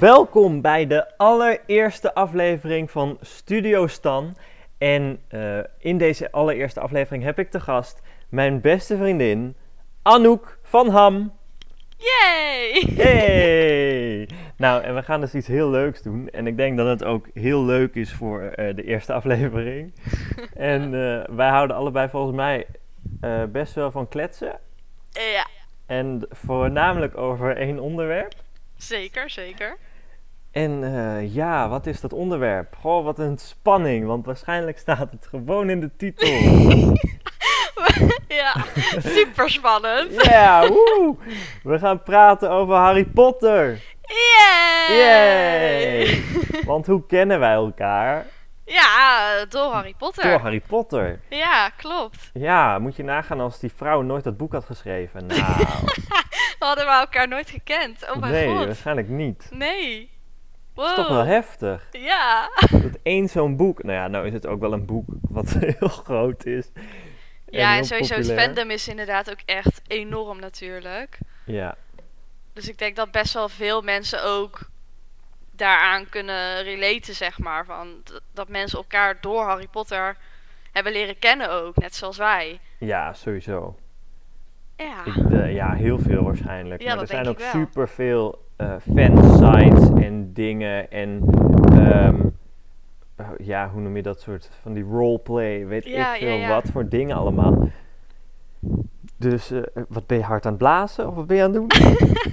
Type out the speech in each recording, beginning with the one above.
Welkom bij de allereerste aflevering van Studio Stan. En eh, in deze allereerste aflevering heb ik te gast mijn beste vriendin Anouk van Ham. Yay! Hey! nou, en we gaan dus iets heel leuks doen. En ik denk dat het ook heel leuk is voor eh, de eerste aflevering. en eh, wij houden allebei volgens mij best wel van kletsen. Ja, En voornamelijk over één onderwerp. Zeker, zeker. En eh, ja, wat is dat onderwerp? Goh, wat een spanning, want waarschijnlijk staat het gewoon in de titel. ja, super spannend. Ja, woe! We gaan praten over Harry Potter. Yay! Yay! Want hoe kennen wij elkaar? Ja, door Harry Potter. Door Harry Potter. Ja, klopt. Ja, moet je nagaan als die vrouw nooit dat boek had geschreven. Nou, hadden we elkaar nooit gekend. Oh mijn nee, god. waarschijnlijk niet. Nee. Dat is Wow. toch wel heftig. Ja. Dat één zo'n boek, nou ja, nou is het ook wel een boek wat heel groot is. Ja, en sowieso het fandom is inderdaad ook echt enorm natuurlijk. Ja, Dus ik denk dat best wel veel mensen ook daaraan kunnen relaten, zeg maar. Van dat mensen elkaar door Harry Potter hebben leren kennen ook, net zoals wij. ja, sowieso. Ja. Ik, de- ja, heel veel waarschijnlijk. Ja, maar er zijn ook superveel eh fansites en dingen en ehm, eh, ja, hoe noem je dat soort van die roleplay, weet Ja, ik veel ja. wat voor dingen allemaal. Dus eh, wat ben je hard aan het blazen of wat ben je aan het doen?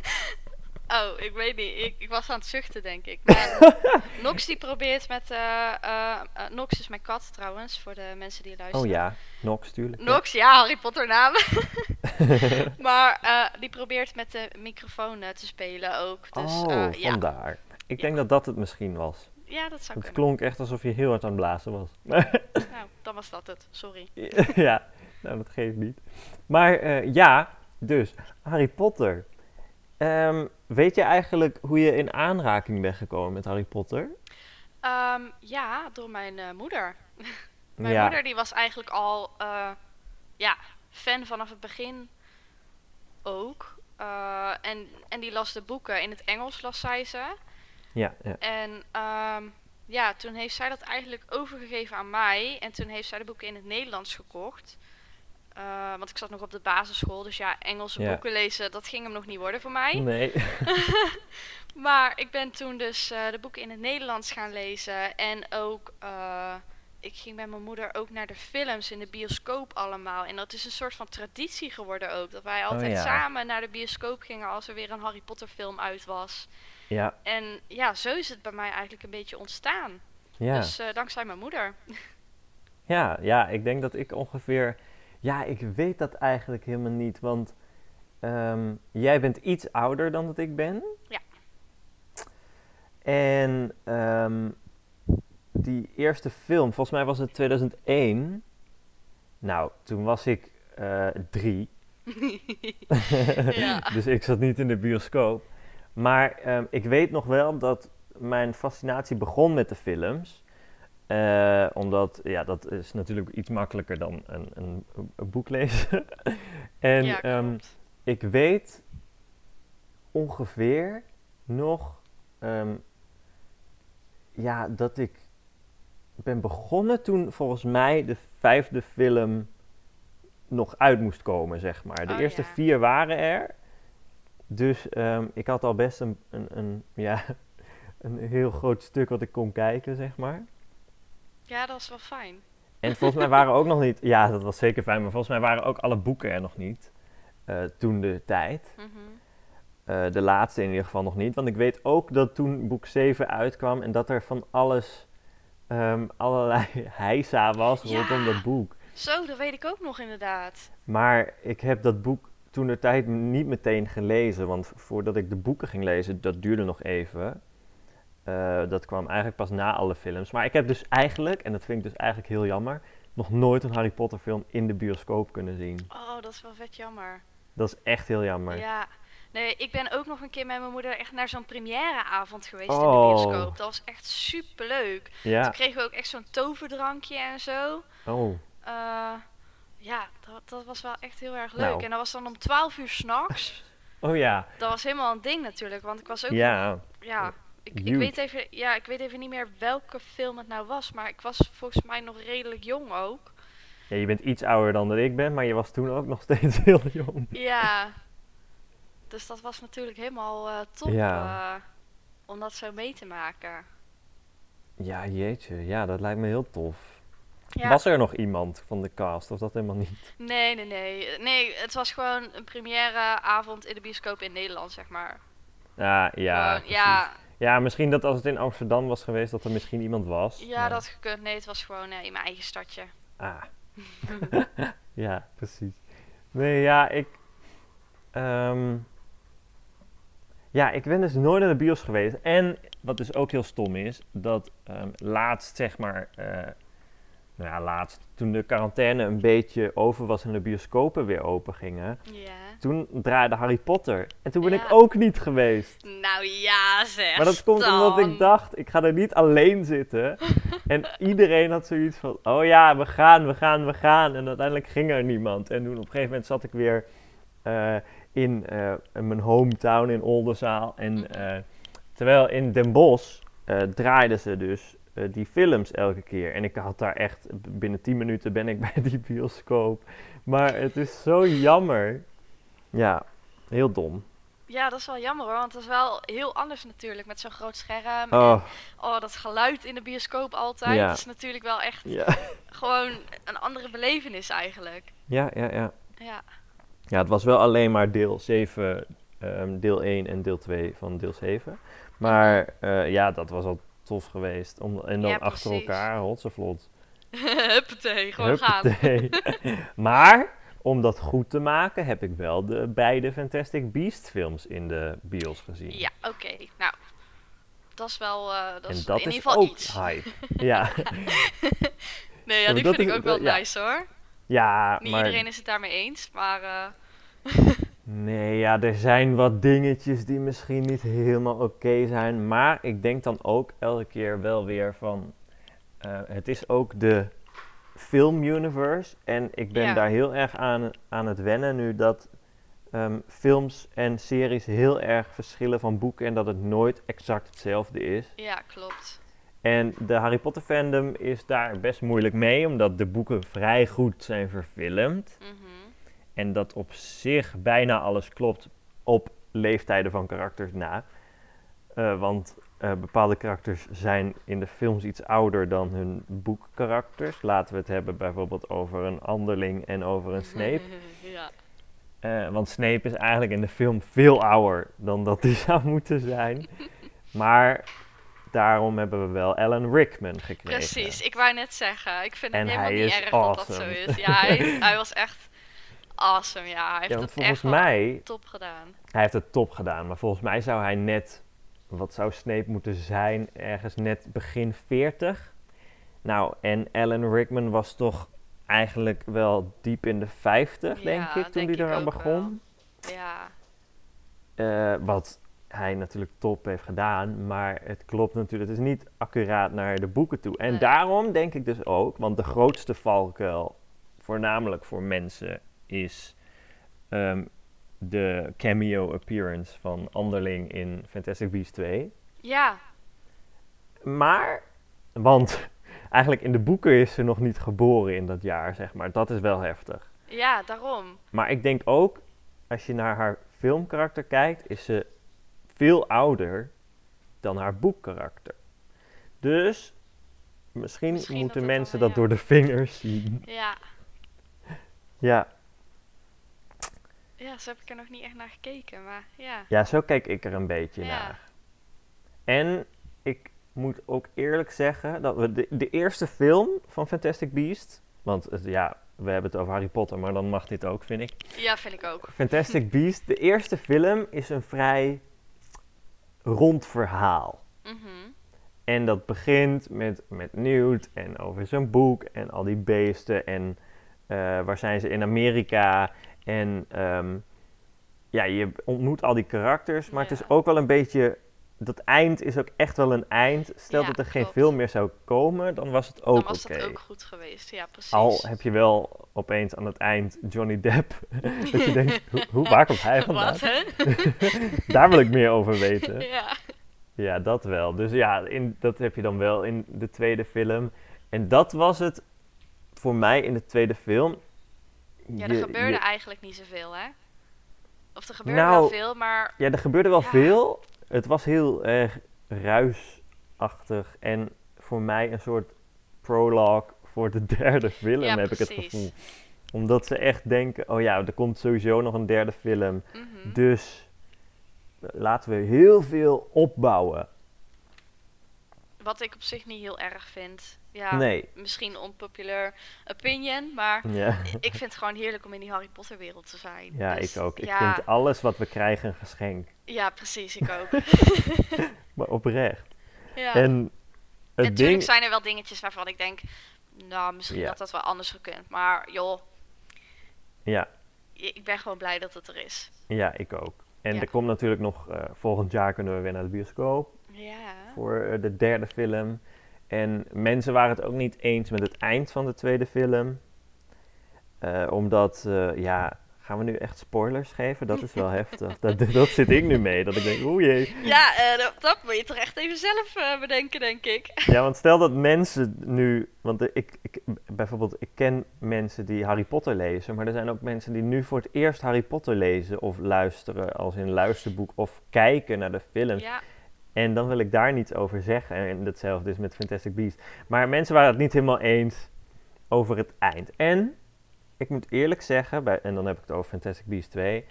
Oh, ik weet niet. Ik, ik was aan het zuchten, denk ik. Maar Nox die probeert met... eh, Nox is mijn kat trouwens, voor de mensen die luisteren. oh ja, Nox tuurlijk. Nox, ja, Harry Potter naam. maar die probeert met de microfoon te spelen ook. Dus oh, ja. vandaar. Ik denk dat dat het misschien was. ja, dat zou Het kunnen. klonk echt alsof je heel hard aan het blazen was. Nou, dan was dat het. Sorry. ja, nou dat geeft niet. Maar ja, dus Harry Potter. Ehm, weet je eigenlijk hoe je in aanraking bent gekomen met Harry Potter? Ehm, ja, door mijn eh, moeder. Mijn ja, moeder die was eigenlijk al eh, ja, fan vanaf het begin ook. Eh, en, en die las de boeken in het Engels, las zij ze. ja, ja. En ehm, ja, toen heeft zij dat eigenlijk overgegeven aan mij. En toen heeft zij de boeken in het Nederlands gekocht. Eh, want ik zat nog op de basisschool, dus ja, Engelse Ja. boeken lezen, dat ging hem nog niet worden voor mij. Nee. Maar ik ben toen dus eh, de boeken in het Nederlands gaan lezen. En ook, eh, ik ging met mijn moeder ook naar de films in de bioscoop allemaal. En dat is een soort van traditie geworden ook. Dat wij altijd Oh ja. samen naar de bioscoop gingen als er weer een Harry Potter film uit was. Ja, En ja, zo is het bij mij eigenlijk een beetje ontstaan. ja. Dus dankzij mijn moeder. Ja, ja, ik denk dat ik ongeveer. Ja, ik weet dat eigenlijk helemaal niet. Want ehm, jij bent iets ouder dan dat ik ben. Ja. En ehm, die eerste film, volgens mij was het 2001. Nou, toen was ik eh, drie. Dus ik zat niet in de bioscoop. Maar ehm, ik weet nog wel dat mijn fascinatie begon met de films. Eh, omdat, ja, dat is natuurlijk iets makkelijker dan een, een, een boek lezen. en ja, ehm, ik weet ongeveer nog, ehm, ja, dat ik ben begonnen toen volgens mij de vijfde film nog uit moest komen, zeg maar. De Oh, eerste ja. vier waren er. Dus ehm, ik had al best een, een, een, ja, een heel groot stuk wat ik kon kijken, zeg maar. Ja, dat is wel fijn. En volgens mij waren ook nog niet, ja, dat was zeker fijn, maar volgens mij waren ook alle boeken er nog niet. eh, toen de tijd. Mhm. Eh, de laatste in ieder geval nog niet. Want ik weet ook dat toen boek 7 uitkwam en dat er van alles, ehm, allerlei heisa was Ja. rondom dat boek. Zo, dat weet ik ook nog inderdaad. Maar ik heb dat boek toen de tijd niet meteen gelezen. Want voordat ik de boeken ging lezen, dat duurde nog even. Eh, dat kwam eigenlijk pas na alle films. Maar ik heb dus eigenlijk, en dat vind ik dus eigenlijk heel jammer, nog nooit een Harry Potter film in de bioscoop kunnen zien. Oh, dat is wel vet jammer. Dat is echt heel jammer. Ja. Nee, ik ben ook nog een keer met mijn moeder echt naar zo'n premièreavond geweest in Oh. de bioscoop. Dat was echt super leuk. Toen Ja. kregen we ook echt zo'n toverdrankje en zo. Oh. Eh, ja, dat, dat was wel echt heel erg leuk. Nou. En dat was dan om 12 uur s'nachts. Oh ja. Dat was helemaal een ding natuurlijk, want ik was ook Ja. ja, Ik, weet even, ja, ik weet even niet meer welke film het nou was, maar ik was volgens mij nog redelijk jong ook. Ja, je bent iets ouder dan dat ik ben, maar je was toen ook nog steeds heel jong. Ja. Dus dat was natuurlijk helemaal eh, top Ja. eh, om dat zo mee te maken. Ja, jeetje. Ja, dat lijkt me heel tof. Ja. Was er nog iemand van de cast of dat helemaal niet? Nee, nee, nee. Nee, het was gewoon een première avond in de bioscoop in Nederland, zeg maar. Ah, ja, Gewoon, ja, Ja, misschien dat als het in Amsterdam was geweest, dat er misschien iemand was. ja, maar- dat gekund. Nee, het was gewoon eh, in mijn eigen stadje. Ah. ja, precies. Nee, ja, ik... ehm, ja, ik ben dus nooit naar de bios geweest. En wat dus ook heel stom is, dat ehm, laatst zeg maar... eh, nou ja, laatst, toen de quarantaine een beetje over was en de bioscopen weer open gingen... Toen draaide Harry Potter. En toen ben Ja. ik ook niet geweest. Nou ja, zeg. Maar dat komt omdat ik dacht, ik ga er niet alleen zitten. En iedereen had zoiets van, oh ja, we gaan, we gaan, we gaan. En uiteindelijk ging er niemand. En toen op een gegeven moment zat ik weer eh, in, eh, in mijn hometown in Oldenzaal. En eh, terwijl in Den Bosch draaiden ze dus eh, die films elke keer. En ik had daar echt, binnen 10 minuten ben ik bij die bioscoop. Maar het is zo jammer. Ja, heel dom. Ja, dat is wel jammer hoor, want dat is wel heel anders natuurlijk met zo'n groot scherm. Oh, En, oh, dat geluid in de bioscoop altijd. Ja. Dat is natuurlijk wel echt ja. gewoon een andere belevenis eigenlijk. Ja, ja, ja. Ja, Ja, het was wel alleen maar deel 7, ehm, deel 1 en deel 2 van deel 7. Maar eh, ja, dat was al geweest. Om, en dan Ja, achter elkaar, hotsevlot. huppatee, gewoon gaan. Huppatee. maar, om dat goed te maken, heb ik wel de beide Fantastic Beast films in de bios gezien. Ja, oké. Nou, dat is wel eh, dat en is dat in is ieder geval ook iets. hype. ja, Nee, Ja, die vind ik ook wel ja. nice hoor. ja Niet maar... iedereen is het daarmee eens, maar eh, Nee, ja, er zijn wat dingetjes die misschien niet helemaal oké zijn. Maar ik denk dan ook elke keer wel weer van... eh, het is ook de film universe. En ik ben Ja. daar heel erg aan, aan het wennen nu dat ehm, films en series heel erg verschillen van boeken. En dat het nooit exact hetzelfde is. ja, klopt. En de Harry Potter fandom is daar best moeilijk mee. Omdat de boeken vrij goed zijn verfilmd. Mhm. En dat op zich bijna alles klopt op leeftijden van karakters na. Eh, want eh, bepaalde karakters zijn in de films iets ouder dan hun boekkarakters. Laten we het hebben bijvoorbeeld over een Anderling en over een Snape. ja. Eh, want Snape is eigenlijk in de film veel ouder dan dat hij zou moeten zijn. Maar daarom hebben we wel Alan Rickman gekregen. Precies, ik wou net zeggen. Ik vind het En helemaal niet erg dat dat zo is. Ja, hij, hij was echt awesome. Ja, hij heeft Ja, het volgens echt mij top gedaan. Hij heeft het top gedaan, maar volgens mij zou hij net, wat zou Snape moeten zijn, ergens net begin 40. Nou, en Alan Rickman was toch eigenlijk wel diep in de 50, Ja, denk ik, toen denk hij eraan begon. Ja, Eh, wat hij natuurlijk top heeft gedaan, maar het klopt natuurlijk, het is niet accuraat naar de boeken toe. En Nee. daarom denk ik dus ook, want de grootste valkuil, voornamelijk voor mensen, is ehm, de cameo appearance van Anderling in Fantastic Beasts 2. ja, Maar, want eigenlijk in de boeken is ze nog niet geboren in dat jaar, zeg maar. Dat is wel heftig. ja, daarom. Maar ik denk ook, als je naar haar filmkarakter kijkt, is ze veel ouder dan haar boekkarakter. Dus misschien, Misschien moeten dat mensen dat ja. door de vingers zien. Ja. Ja. Ja, zo heb ik er nog niet echt naar gekeken. Maar ja, ja, zo kijk ik er een beetje Ja. naar. En ik moet ook eerlijk zeggen dat we de, de eerste film van Fantastic Beasts, want het- ja, we hebben het over Harry Potter, maar dan mag dit ook, vind ik. ja, vind ik ook. Fantastic Beasts, de eerste film is een vrij rond verhaal. Mhm. En dat begint met, met Newt en over zijn boek en al die beesten en eh, waar zijn ze in Amerika. En ehm, ja, je ontmoet al die karakters, maar het is ook wel een beetje, dat eind is ook echt wel een eind. Stel Ja, dat er geen klopt. film meer zou komen, dan was het ook Dan oké. was dat ook goed geweest. Ja, precies. Al heb je wel opeens aan het eind Johnny Depp, dat je denkt, hoe, hoe, waar komt hij vandaan? Wat, hè? Daar wil ik meer over weten. ja. Ja, dat wel. Dus ja, in, dat heb je dan wel in de tweede film. En dat was het voor mij in de tweede film. Ja, er Je- gebeurde je- eigenlijk niet zoveel, hè? Of er gebeurde Nou, wel veel, maar Ja, er gebeurde wel Ja. veel. Het was heel erg ruisachtig. En voor mij een soort prologue voor de derde film, Ja, heb ik het gevoel. Omdat ze echt denken, oh ja, er komt sowieso nog een derde film. mhm. Dus eh, laten we heel veel opbouwen. Wat ik op zich niet heel erg vind. Ja, Nee. misschien unpopular opinion, maar Ja, ik vind het gewoon heerlijk om in die Harry Potter wereld te zijn. ja Dus, ik ook. Ik ja, vind alles wat we krijgen een geschenk. Ja, precies, ik ook. Maar oprecht. ja. En Natuurlijk ding... zijn er wel dingetjes waarvan ik denk, nou, misschien had dat wel anders gekund. Maar joh, Ja, ik ben gewoon blij dat het er is. ja, ik ook. En er komt natuurlijk nog... eh, volgend jaar kunnen we weer naar de bioscoop. Ja. voor eh, de derde film. En mensen waren het ook niet eens met het eind van de tweede film. Eh, omdat, eh, ja, gaan we nu echt spoilers geven? Dat is wel heftig. Dat, dat zit ik nu mee. Dat ik denk, oeh jee. Ja, dat, moet je toch echt even zelf bedenken, denk ik. Ja, want stel dat mensen nu... Want ik, ik, bijvoorbeeld, ik ken mensen die Harry Potter lezen. Maar er zijn ook mensen die nu voor het eerst Harry Potter lezen. Of luisteren als in luisterboek. Of kijken naar de films. Ja, En dan wil ik daar niets over zeggen. En hetzelfde is met Fantastic Beasts. Maar mensen waren het niet helemaal eens over het eind. En ik moet eerlijk zeggen, bij, en dan heb ik het over Fantastic Beasts 2.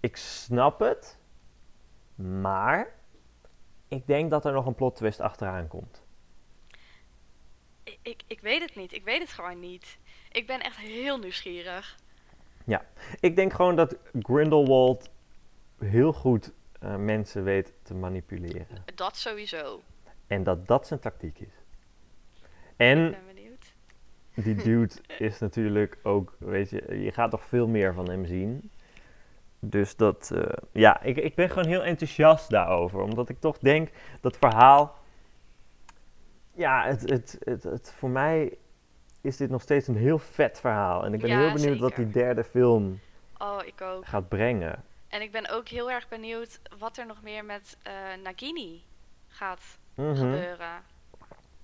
Ik snap het. Maar ik denk dat er nog een plot twist achteraan komt. ik, ik, ik weet het niet. Ik weet het gewoon niet. Ik ben echt heel nieuwsgierig. Ik denk gewoon dat Grindelwald heel goed eh, mensen weet te manipuleren. Dat sowieso. En dat dat zijn tactiek is. Ik En ben benieuwd. die dude is natuurlijk ook, weet je, je gaat toch veel meer van hem zien. Dus dat, eh, ja, ik, ik ben gewoon heel enthousiast daarover. Omdat ik toch denk, dat verhaal, ja, het, het, het, het, voor mij is dit nog steeds een heel vet verhaal. En ik ben Ja, heel benieuwd wat die derde film Oh, ik ook. gaat brengen. En ik ben ook heel erg benieuwd wat er nog meer met eh, Nagini gaat Mhm. gebeuren.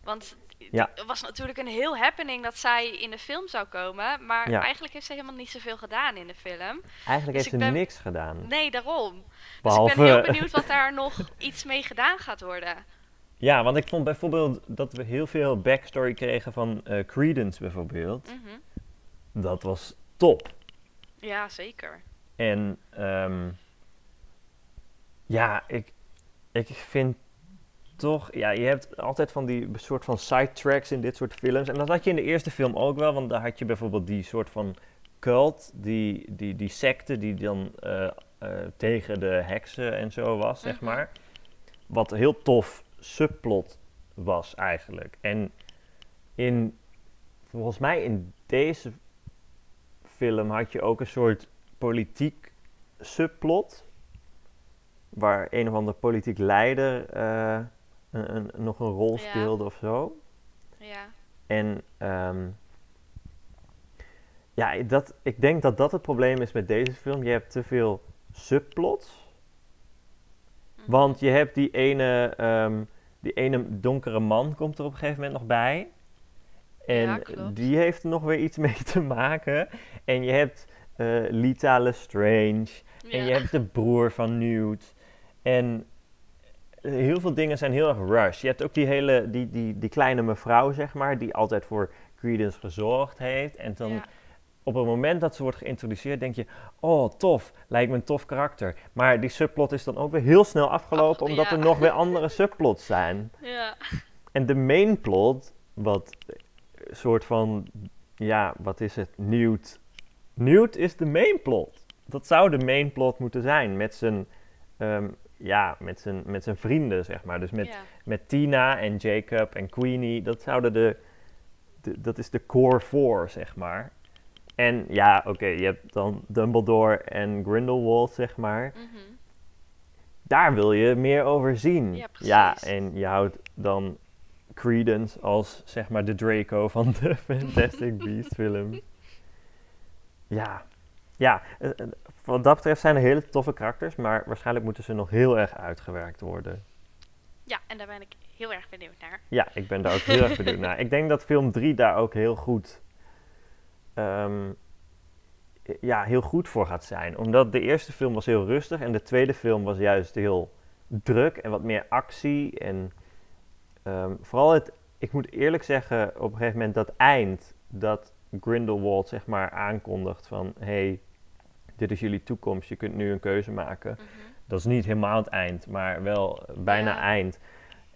Want Ja. het was natuurlijk een heel happening dat zij in de film zou komen. Maar Ja. eigenlijk heeft ze helemaal niet zoveel gedaan in de film. Eigenlijk Dus heeft ze ben- niks gedaan. Nee, daarom. behalve, Dus ik ben heel benieuwd wat daar nog iets mee gedaan gaat worden. Ja, want ik vond bijvoorbeeld dat we heel veel backstory kregen van eh, Credence bijvoorbeeld. Mhm. Dat was top. Ja, zeker. En ehm, ja, ik, ik vind toch, ja, je hebt altijd van die soort van sidetracks in dit soort films. En dat had je in de eerste film ook wel, want daar had je bijvoorbeeld die soort van cult, die, die, die secte die dan eh, eh, tegen de heksen en zo was, zeg Mhm. maar. Wat een heel tof subplot was eigenlijk. En in, volgens mij in deze film had je ook een soort politiek subplot. Waar een of ander politiek leider eh, een, een- nog een rol Ja. speelde of zo. Ja. En ehm, ja, dat, ik denk dat dat het probleem is met deze film. Je hebt te veel subplots. Mhm. Want je hebt die ene, ehm, die ene donkere man komt er op een gegeven moment nog bij. En Ja, die heeft er nog weer iets mee te maken. En je hebt eh Lita Lestrange. En je hebt de broer van Newt. En eh, heel veel dingen zijn heel erg rush. Je hebt ook die hele, die, die, die kleine mevrouw, zeg maar, die altijd voor Credence gezorgd heeft. En dan Ja. op het moment dat ze wordt geïntroduceerd, denk je, oh tof, lijkt me een tof karakter. Maar die subplot is dan ook weer heel snel afgelopen, Af- omdat ja. er nog weer andere subplots zijn. Ja. En de main plot, wat een soort van, ja, wat is het, Newt. Newt is de main plot. Dat zou de main plot moeten zijn, met zijn, ehm, ja, met zijn, met zijn vrienden, zeg maar. Dus met, ja. met Tina en Jacob en Queenie, dat zouden de, de dat is de core four, zeg maar. En ja, oké, je hebt dan Dumbledore en Grindelwald, zeg maar. Mhm. Daar wil je meer over zien. Ja, en je houdt dan Credence als, zeg maar, de Draco van de Fantastic Beasts film. Ja, ja, eh, eh, wat dat betreft zijn er hele toffe karakters, maar waarschijnlijk moeten ze nog heel erg uitgewerkt worden. Ja, en daar ben ik heel erg benieuwd naar. Ja, ik ben daar ook heel erg benieuwd naar. Ik denk dat film 3 daar ook heel goed, ehm, ja, heel goed voor gaat zijn. Omdat de eerste film was heel rustig en de tweede film was juist heel druk en wat meer actie. En ehm, vooral het, ik moet eerlijk zeggen, op een gegeven moment dat eind, dat Grindelwald zeg maar aankondigt van... hey, dit is jullie toekomst, je kunt nu een keuze maken. Mhm. Dat is niet helemaal het eind, maar wel bijna Ja. eind.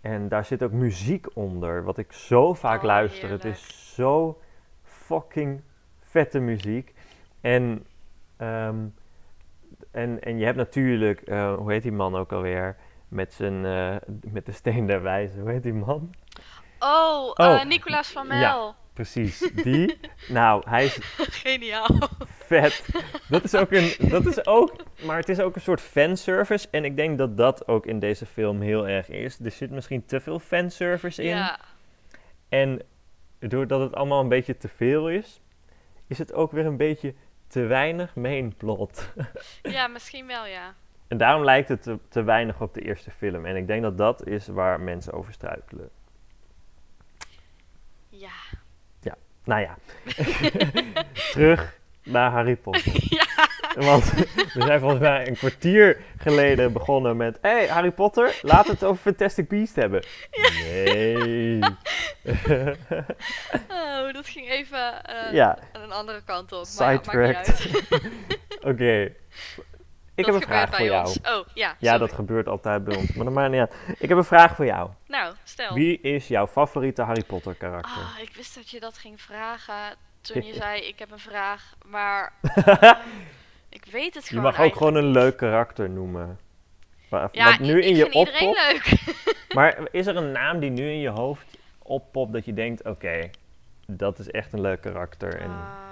En daar zit ook muziek onder, wat ik zo vaak Oh, luister. Het is zo fucking vette muziek. En, ehm, en, en je hebt natuurlijk, eh, hoe heet die man ook alweer? Met, zijn, eh, met de steen der wijze. Hoe heet die man? Oh, Oh, eh, Nicolaas van Mel. Precies, die. nou, hij is Geniaal. vet. Dat is ook een. Dat is ook. Maar het is ook een soort fanservice. En ik denk dat dat ook in deze film heel erg is. Er zit misschien te veel fanservice in. Ja, En doordat het allemaal een beetje te veel is, is het ook weer een beetje te weinig main plot. ja, misschien wel, ja. en daarom lijkt het te, te weinig op de eerste film. En ik denk dat dat is waar mensen over struikelen. Ja. Nou ja, terug naar Harry Potter. ja. Want we zijn volgens mij een kwartier geleden begonnen met... hey, Harry Potter, laten we het over Fantastic Beast hebben. Nee. Oh, dat ging even eh, ja, aan een andere kant op. Sidetracked. Oké. Ik heb een vraag voor jou. ons. Oh, ja. Ja, sorry. dat gebeurt altijd bij ons, maar dat maakt niet uit. Ik heb een vraag voor jou. Nou, stel. Wie is jouw favoriete Harry Potter karakter? Ah, ik wist dat je dat ging vragen toen je zei ik heb een vraag, maar ik weet het je gewoon mag ook gewoon een leuk karakter noemen. Wa- Ja, wat nu ik, in ik je oppopt. leuk. Maar is er een naam die nu in je hoofd oppopt dat je denkt, oké, dat is echt een leuk karakter. En Ehm,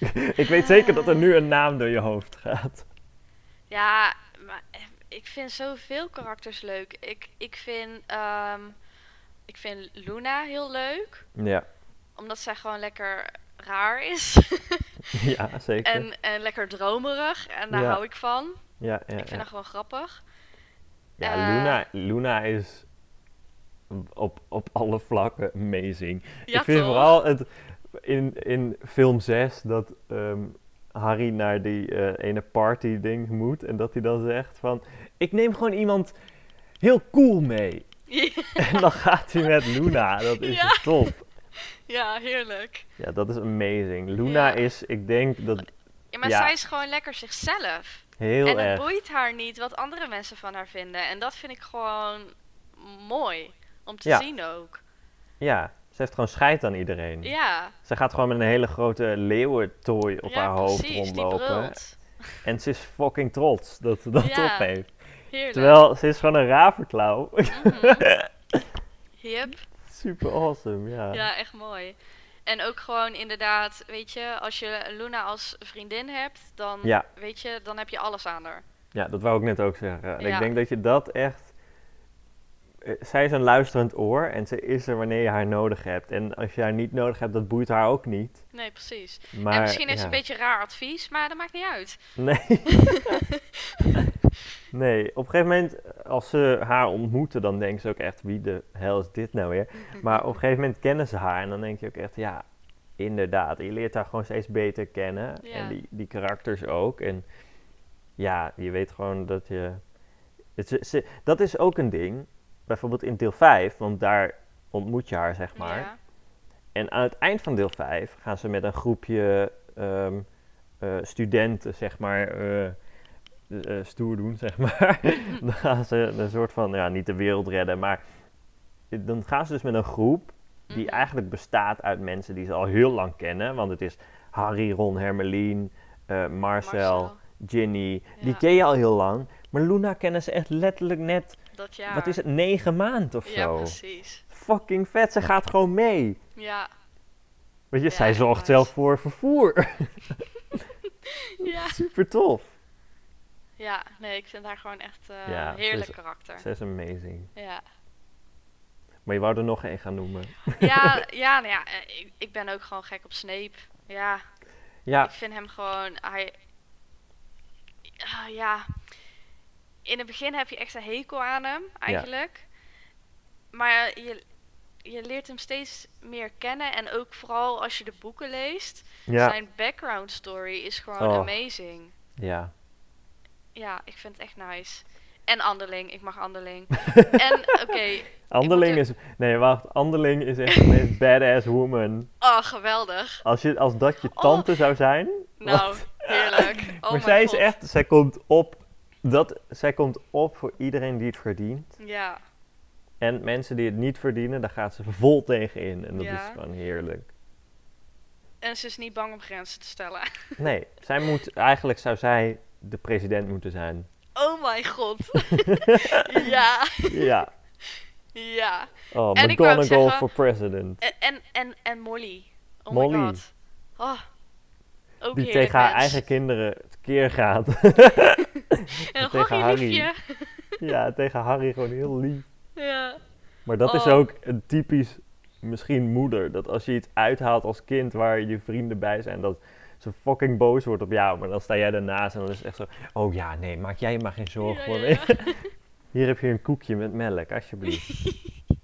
ik weet zeker dat er nu een naam door je hoofd gaat. ja, maar eh, ik vind zoveel karakters leuk. Ik, ik, vind, ehm, ik vind Luna heel leuk, Ja, omdat zij gewoon lekker raar is. ja zeker. en, en lekker dromerig, en daar Ja. hou ik van. ja, ja, ik vind ja. haar gewoon grappig. ja eh, Luna, Luna is op, op alle vlakken amazing. Ja, ik vind toch? vooral het in, in film 6 dat ehm, Harry naar die eh, ene party ding moet en dat hij dan zegt van ik neem gewoon iemand heel cool mee. En dan gaat hij met Luna. Dat is Ja. top. ja, heerlijk. Ja, dat is amazing. Luna Ja. is, ik denk dat Ja, maar zij is gewoon lekker zichzelf. heel en het boeit haar niet wat andere mensen van haar vinden. En dat vind ik gewoon mooi om te zien ook. Ja, ze heeft gewoon scheid aan iedereen. Ja, Ze gaat gewoon met een hele grote leeuwentooi op ja haar hoofd precies. Rondlopen. En ze is fucking trots dat ze dat Ja. op heeft. Heerlijk. Terwijl ze is gewoon een raverklauw. Yep. Super awesome, ja. Ja, echt mooi. En ook gewoon inderdaad, weet je, als je Luna als vriendin hebt, dan Ja. weet je, dan heb je alles aan haar. Ja, dat wou ik net ook zeggen. En Ja. Ik denk dat je dat echt... eh, Zij is een luisterend oor en ze is er wanneer je haar nodig hebt. En als je haar niet nodig hebt, dat boeit haar ook niet. Nee, precies. Maar, en misschien is het ja. een beetje raar advies, maar dat maakt niet uit. Nee. nee, op een gegeven moment, als ze haar ontmoeten, dan denken ze ook echt, wie de hel is dit nou weer? Maar op een gegeven moment kennen ze haar en dan denk je ook echt, ja, inderdaad. Je leert haar gewoon steeds beter kennen. Ja. En die, die karakters ook. En ja, je weet gewoon dat je... Het, ze- ze- dat is ook een ding, bijvoorbeeld in deel 5, want daar ontmoet je haar, zeg maar. Ja. En aan het eind van deel 5 gaan ze met een groepje ehm, eh, studenten, zeg maar, eh, eh, stoer doen, zeg maar. dan gaan ze een soort van, ja, niet de wereld redden, maar dan gaan ze dus met een groep die Mhm. eigenlijk bestaat uit mensen die ze al heel lang kennen. Want het is Harry, Ron, Hermelien, eh, Marcel, Ginny. Die ken je al heel lang. Maar Luna kennen ze echt letterlijk net, Dat jaar. wat is het, negen maanden of Ja, zo. precies. Fucking vet, ze gaat gewoon mee. Ja. Weet je, Ja, zij zorgt zelf voor vervoer. Ja. Super tof. ja, nee, ik vind haar gewoon echt eh Ja, ze heerlijk is- karakter. Ze is amazing. Ja. Maar je wou er nog één gaan noemen. Ja, ja, nou ja, eh, ik, ik ben ook gewoon gek op Snape. Ja, Ja, ik vind hem gewoon, hij, ah, ja, in het begin heb je echt een hekel aan hem, eigenlijk. Maar je, je leert hem steeds meer kennen. En ook vooral als je de boeken leest. Ja, Zijn background story is gewoon Oh. amazing. ja. Ja, ik vind het echt nice. En Anderling, ik mag Anderling. en oké, Anderling is... Nee, wacht. Anderling is echt meest badass woman. oh geweldig. Als, je, als dat je Oh. tante zou zijn... Nou, heerlijk. Oh maar zij is echt... Zij komt op... Dat, zij komt op voor iedereen die het verdient. Ja, En mensen die het niet verdienen, daar gaat ze vol tegen in. En dat Ja. is gewoon heerlijk. en ze is niet bang om grenzen te stellen. Nee, zij moet... Eigenlijk zou zij de president moeten zijn. Oh mijn god. ja, Ja. ja. Oh, En McGonagall for president. En, en, en, en Molly. Oh Molly. my god. Oh. Ook Die tegen haar eigen kinderen tekeer gaat. En tegen Harry. ja, tegen Harry gewoon heel lief. Ja. Maar dat is Oh. ook een typisch, misschien moeder. Dat als je iets uithaalt als kind waar je vrienden bij zijn, dat ze fucking boos wordt op jou. Maar dan sta jij ernaast en dan is het echt zo, oh ja, nee, maak jij je maar geen zorgen Ja, voor ja. Hier heb je een koekje met melk, alsjeblieft.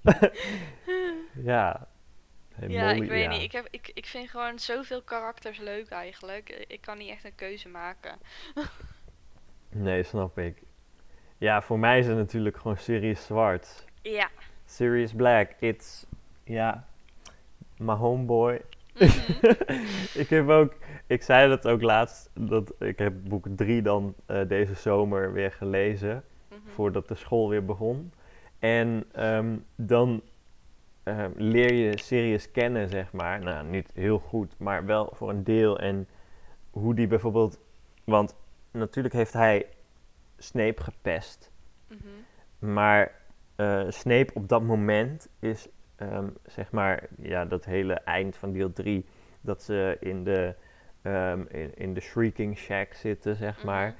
ja. Hey, Ja, Molly, ik weet ja. niet. Ik, heb, ik, ik vind gewoon zoveel karakters leuk eigenlijk. Ik- Ik kan niet echt een keuze maken. Nee, snap ik. Ja, voor mij is het natuurlijk gewoon Sirius Zwart. Ja. Sirius Black, it's, ja, my homeboy. Mhm. ik heb ook, ik zei dat ook laatst, dat ik heb boek 3 dan eh, deze zomer weer gelezen, Mhm. voordat de school weer begon. En ehm, dan ehm, leer je Sirius kennen, zeg maar. Nou, niet heel goed, maar wel voor een deel. En hoe die bijvoorbeeld, want natuurlijk heeft hij Snape gepest. Mhm. Maar eh Snape op dat moment is, ehm, zeg maar, ja, dat hele eind van deel 3, dat ze in de, ehm, in, in de Shrieking Shack zitten, zeg Mhm. maar.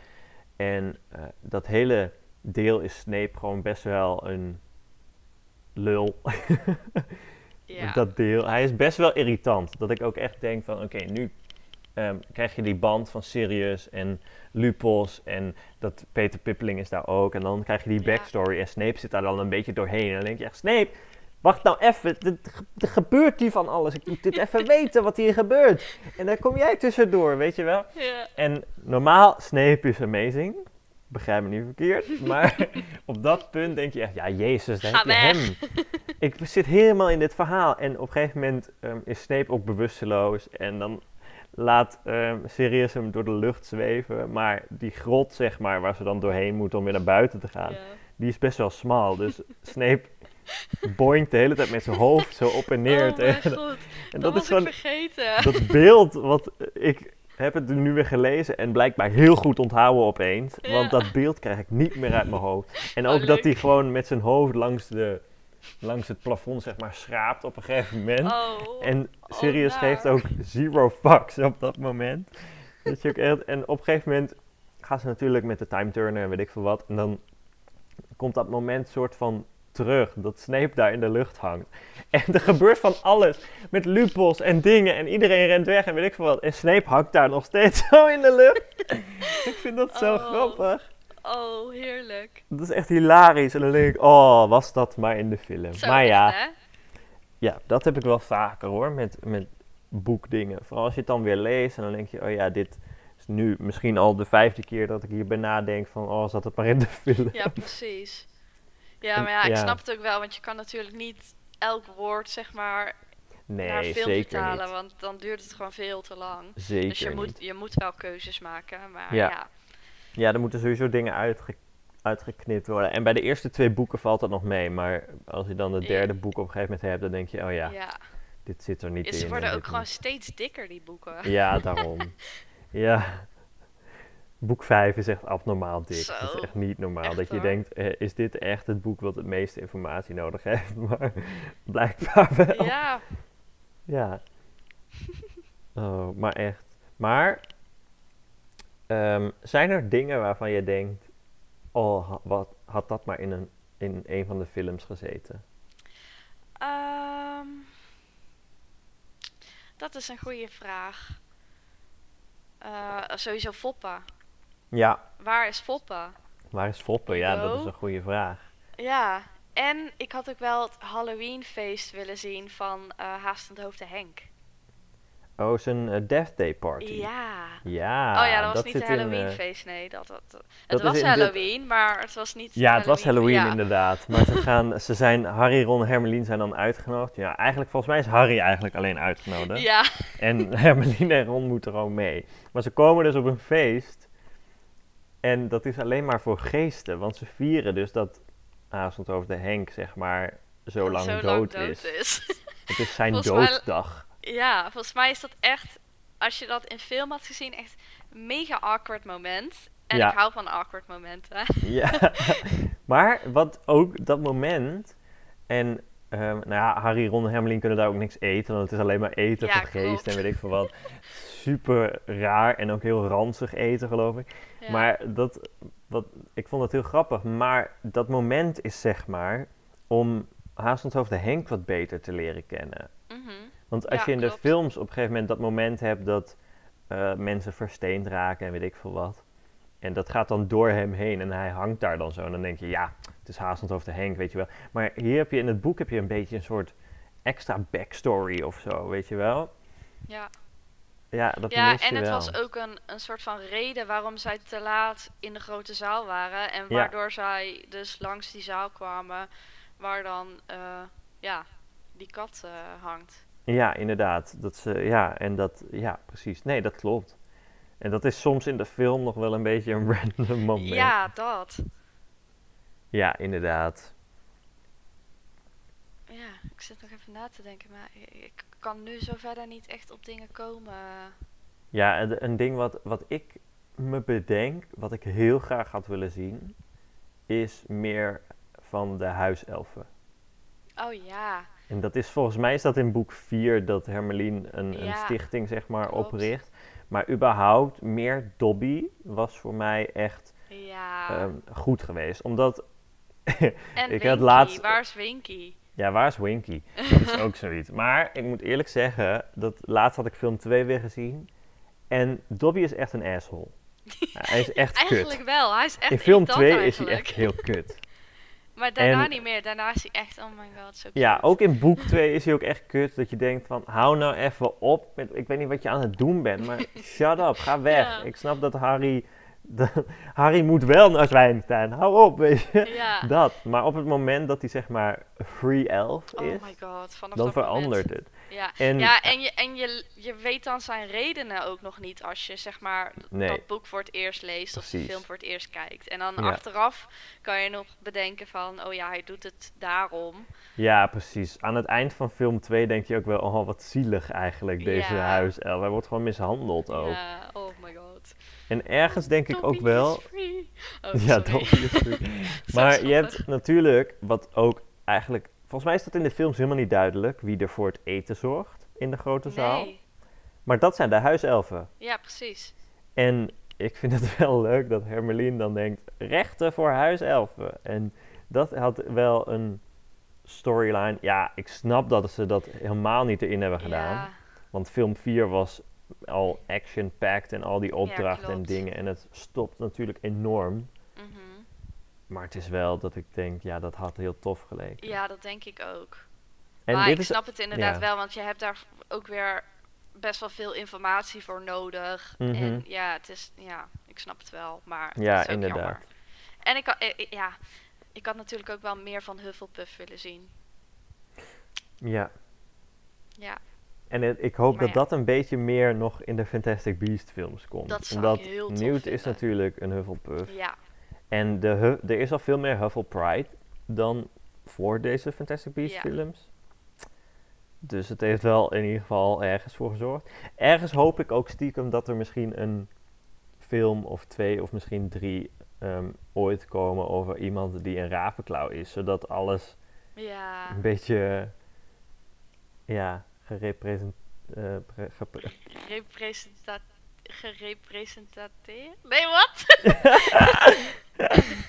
En eh, dat hele deel is Snape gewoon best wel een lul. Ja. Dat deel. Hij is best wel irritant. Dat ik ook echt denk van, oké, nu ehm, krijg je die band van Sirius en Lupus en dat Peter Pippeling is daar ook. En dan krijg je die Ja. backstory en Snape zit daar dan een beetje doorheen. En dan denk je echt, Snape, wacht nou even, er gebeurt hier van alles. Ik moet dit even weten wat hier gebeurt. En dan kom jij tussendoor, weet je wel. Ja. En normaal, Snape is amazing. Begrijp me niet verkeerd. Maar op dat punt denk je echt, ja, Jezus, daar Ga heb je hem. Ik zit helemaal in dit verhaal. En op een gegeven moment ehm, is Snape ook bewusteloos. En dan laat ehm Sirius hem door de lucht zweven. Maar die grot, zeg maar, waar ze dan doorheen moeten om weer naar buiten te gaan, die is best wel smal. Dus Snape boinkt de hele tijd met zijn hoofd zo op en neer. Oh god. en Dat dat is gewoon vergeten. dat beeld wat ik heb het nu weer gelezen en blijkbaar heel goed onthouden opeens. Ja. Want dat beeld krijg ik niet meer uit mijn hoofd. En Oh, ook dat leuk. hij gewoon met zijn hoofd langs, de, langs het plafond zeg maar schraapt op een gegeven moment. Oh. En oh, Sirius naar. geeft ook zero fucks op dat moment. Dat je ook echt, en op een gegeven moment gaan ze natuurlijk met de time turner en weet ik veel wat. En dan komt dat moment soort van terug, dat Snape daar in de lucht hangt. En er gebeurt van alles, met lupus en dingen en iedereen rent weg en weet ik veel wat. En Snape hangt daar nog steeds zo in de lucht. ik vind dat zo Oh. grappig. Oh, heerlijk. Dat is echt hilarisch. En dan denk ik, oh, was dat maar in de film. Zo maar ja, hè? ja, dat heb ik wel vaker hoor, met, met boekdingen. Vooral als je het dan weer leest en dan denk je, oh ja, dit is nu misschien al de vijfde keer dat ik hierbij nadenk van, oh, zat het maar in de film. Ja, precies. Ja, maar ja, ik ja. snap het ook wel, want je kan natuurlijk niet elk woord, zeg maar, naar nee, film zeker vertalen, niet. want dan duurt het gewoon veel te lang. Zeker dus je moet, je moet wel keuzes maken, maar Ja. ja. Ja, er moeten sowieso dingen uitge uitgeknipt worden. En bij de eerste twee boeken valt dat nog mee, maar als je dan het Ja. derde boek op een gegeven moment hebt, dan denk je, oh ja, ja. dit zit er niet in. Ze en worden ook gewoon niet. steeds dikker, die boeken. Ja, daarom. ja. Boek 5 is echt abnormaal dik. Dat is Zo. echt niet normaal. Echt dat je hoor. denkt, eh, is dit echt het boek wat het meeste informatie nodig heeft? Maar blijkbaar wel. Ja, Ja. Oh, maar echt. Maar, ehm, zijn er dingen waarvan je denkt, oh, ha- wat had dat maar in een, in een van de films gezeten? Ehm, dat is een goede vraag. Eh, sowieso Foppa. Ja, Waar is Foppa? Waar is Foppe? Ja, dat is een goede vraag. Ja, en ik had ook wel het Halloweenfeest willen zien van eh Haastend Hoofd Henk. Oh, zijn eh, Death Day Party. Ja. Ja, oh ja, dat was niet een in, eh, Halloweenfeest, nee. Dat, dat, het was dit- Halloween, maar het was niet Ja, het was Halloween ja. inderdaad. Maar ze, gaan, ze zijn, Harry, Ron en Hermelien zijn dan uitgenodigd. Ja, eigenlijk, volgens mij is Harry eigenlijk alleen uitgenodigd. Ja, En Hermeline en Ron moeten er ook mee. Maar ze komen dus op een feest. En dat is alleen maar voor geesten. Want ze vieren dus dat avond over de Henk, zeg maar, zo lang, zo dood, lang is. dood is. Het is zijn Volgens mij- dooddag. ja, volgens mij is dat echt, als je dat in film had gezien, echt een mega awkward moment. En Ja. ik hou van awkward momenten. Ja. maar wat ook dat moment. En ehm, nou ja, Harry, Ron en Hermelien kunnen daar ook niks eten. Want het is alleen maar eten Ja, voor geest en weet ik veel wat. Super raar en ook heel ranzig eten, geloof ik. Ja. Maar dat, wat, ik vond het heel grappig. Maar dat moment is zeg maar om Haastenshoofd de Henk wat beter te leren kennen. Mhm. Want als Ja, je in de films op een gegeven moment dat moment hebt dat eh, mensen versteend raken en weet ik veel wat. En dat gaat dan door hem heen en hij hangt daar dan zo. En dan denk je, ja, het is Haastenshoofd de Henk, weet je wel. Maar hier heb je in het boek heb je een beetje een soort extra backstory of zo, weet je wel. Ja, Ja, dat ja en het wel. was ook een, een soort van reden waarom zij te laat in de grote zaal waren. En Ja. waardoor zij dus langs die zaal kwamen waar dan eh, ja, die kat eh, hangt. Ja, inderdaad. Dat ze, ja, en dat, ja, precies. Nee, dat klopt. En dat is soms in de film nog wel een beetje een random moment. Ja, dat. Ja, inderdaad. Ja, ik zit nog even na te denken, maar ik, kan nu zo verder niet echt op dingen komen. Ja, en een ding wat, wat ik me bedenk, wat ik heel graag had willen zien, is meer van de huiselfen. Oh ja, En dat is volgens mij is dat in boek 4 dat Hermelien een, een stichting zeg maar klopt. opricht. Maar überhaupt meer Dobby was voor mij echt ja. ehm, goed geweest. Omdat, en ik Winky, had laatst- waar is Winky? ja waar is Winky? Dat is ook zoiets. Maar ik moet eerlijk zeggen, dat laatst had ik film 2 weer gezien. En Dobby is echt een asshole. Hij is echt kut. Eigenlijk wel, hij is echt In film irritant 2 is hij echt heel kut. Maar daarna En- niet meer, daarna is hij echt, oh my god, zo Ja, cute. ook in boek 2 is hij ook echt kut. Dat je denkt van, hou nou even op. Met, ik weet niet wat je aan het doen bent, maar shut up, ga weg. Ja. Ik snap dat Harry... dat- Harry moet wel naar Zwijnstein. Hou op, weet je. Ja. Dat. Maar op het moment dat hij zeg maar free elf is, Oh my god, vanaf dan moment. verandert het. Ja, En, ja en, je, en je, je weet dan zijn redenen ook nog niet als je zeg maar Nee. dat boek voor het eerst leest of de film voor het eerst kijkt. En dan Ja. achteraf kan je nog bedenken van, oh ja, hij doet het daarom. Ja, precies. Aan het eind van film 2 denk je ook wel, oh wat zielig eigenlijk, deze Ja. huiself. Hij wordt gewoon mishandeld ook. Ja, oh my god. En ergens denk ik ook wel... Oh, Ja. Dobby is free. Maar je hebt natuurlijk, wat ook eigenlijk... Volgens mij is dat in de films helemaal niet duidelijk wie er voor het eten zorgt in de grote zaal. Nee, Maar dat zijn de huiselfen. ja precies. En ik vind het wel leuk dat Hermelien dan denkt, rechten voor huiselfen. En dat had wel een storyline. Ja, ik snap dat ze dat helemaal niet erin hebben gedaan. Ja, Want film 4 was al action-packed en al die opdrachten en dingen. En het stopt natuurlijk enorm. mhm. Maar het is wel dat ik denk, ja, dat had heel tof geleken. ja, dat denk ik ook. En maar ik is, snap het inderdaad ja. wel, want je hebt daar ook weer best wel veel informatie voor nodig. Mhm. En ja, het is, ja, ik snap het wel, maar het Ja, is inderdaad. jammer. En ik, had- eh, eh, ja, ik had natuurlijk ook wel meer van Hufflepuff willen zien. Ja. Ja, En het- ik hoop Maar dat ja. dat een beetje meer nog in de Fantastic Beast films komt. Dat Omdat Newt is natuurlijk een Hufflepuff. ja, En de, er is al veel meer Huffle Pride dan voor deze Fantastic Beasts Ja. films. Dus het heeft wel in ieder geval ergens voor gezorgd. Ergens hoop ik ook stiekem dat er misschien een film of twee of misschien drie ehm, ooit komen over iemand die een ravenklauw is. Zodat alles ja. een beetje, ja, gerepresent... eh, gerepresentateerd? Nee, wat?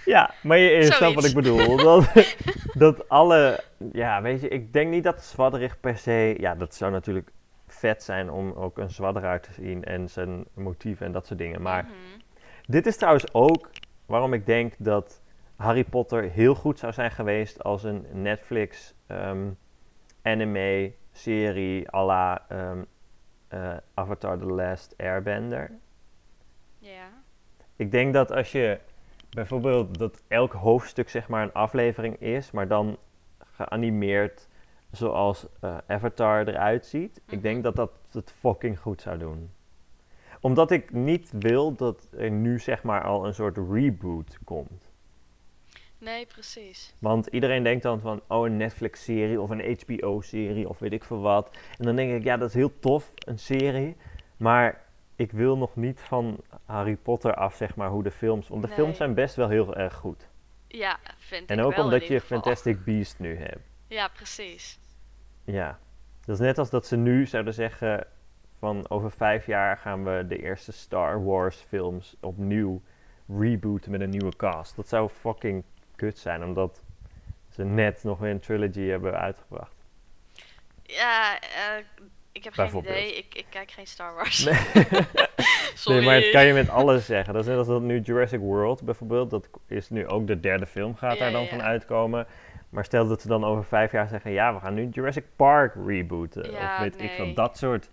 Ja, maar je, snapt wat ik bedoel. Dat, dat alle... Ja, weet je, ik denk niet dat Zwadderig per se... Ja, dat zou natuurlijk vet zijn om ook een Zwadder uit te zien en zijn motieven en dat soort dingen. Maar Mhm. dit is trouwens ook waarom ik denk dat Harry Potter heel goed zou zijn geweest als een Netflix ehm, anime serie à la ehm, eh, Avatar The Last Airbender. Ja. Ik denk dat als je bijvoorbeeld dat elk hoofdstuk zeg maar een aflevering is, maar dan geanimeerd zoals eh, Avatar eruit ziet. Ik Mhm. denk dat dat het fucking goed zou doen. Omdat ik niet wil dat er nu zeg maar al een soort reboot komt. Nee, precies. Want iedereen denkt dan van, oh een Netflix-serie of een HBO-serie of weet ik veel wat. En dan denk ik, ja dat is heel tof, een serie. Maar ik wil nog niet van Harry Potter af zeg maar hoe de films... Want de Nee. films zijn best wel heel erg goed. Ja, vind En ik ook wel omdat je. Fantastic Beast nu hebt. Ja, precies. Ja. Dat is net als dat ze nu zouden zeggen van over vijf jaar gaan we de eerste Star Wars films opnieuw rebooten met een nieuwe cast. Dat zou fucking kut zijn, omdat ze net nog weer een trilogy hebben uitgebracht. Ja, eh, ik heb geen idee. Ik, ik kijk geen Star Wars. Nee. Sorry. nee, maar het kan je met alles zeggen. Dat is net als dat nu Jurassic World bijvoorbeeld, dat is nu ook de derde film gaat Ja, daar dan ja, van uitkomen. Maar stel dat ze dan over vijf jaar zeggen, ja, we gaan nu Jurassic Park rebooten. Ja, of weet ik veel, dat soort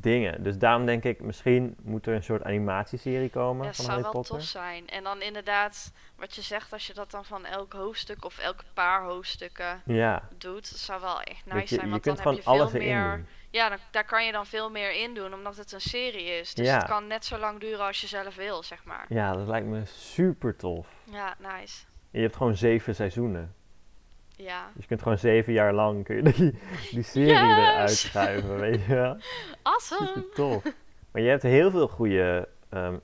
dingen. Dus daarom denk ik, misschien moet er een soort animatieserie komen Ja, dat zou Harry wel Potter. tof zijn. En dan inderdaad, wat je zegt, als je dat dan van elk hoofdstuk of elke paar hoofdstukken Ja, doet, dat zou wel echt nice je, zijn. je Want kunt dan heb je veel alles erin meer. doen. Ja, dan, daar kan je dan veel meer in doen, omdat het een serie is. Dus Ja. het kan net zo lang duren als je zelf wil, zeg maar. Ja, dat lijkt me super tof. Ja, nice. Je hebt gewoon zeven seizoenen. Ja. Dus je kunt gewoon zeven jaar lang kun je die, die serie Yes! eruit schuiven, weet je wel. Awesome! Super tof. Maar je hebt heel veel goede ehm,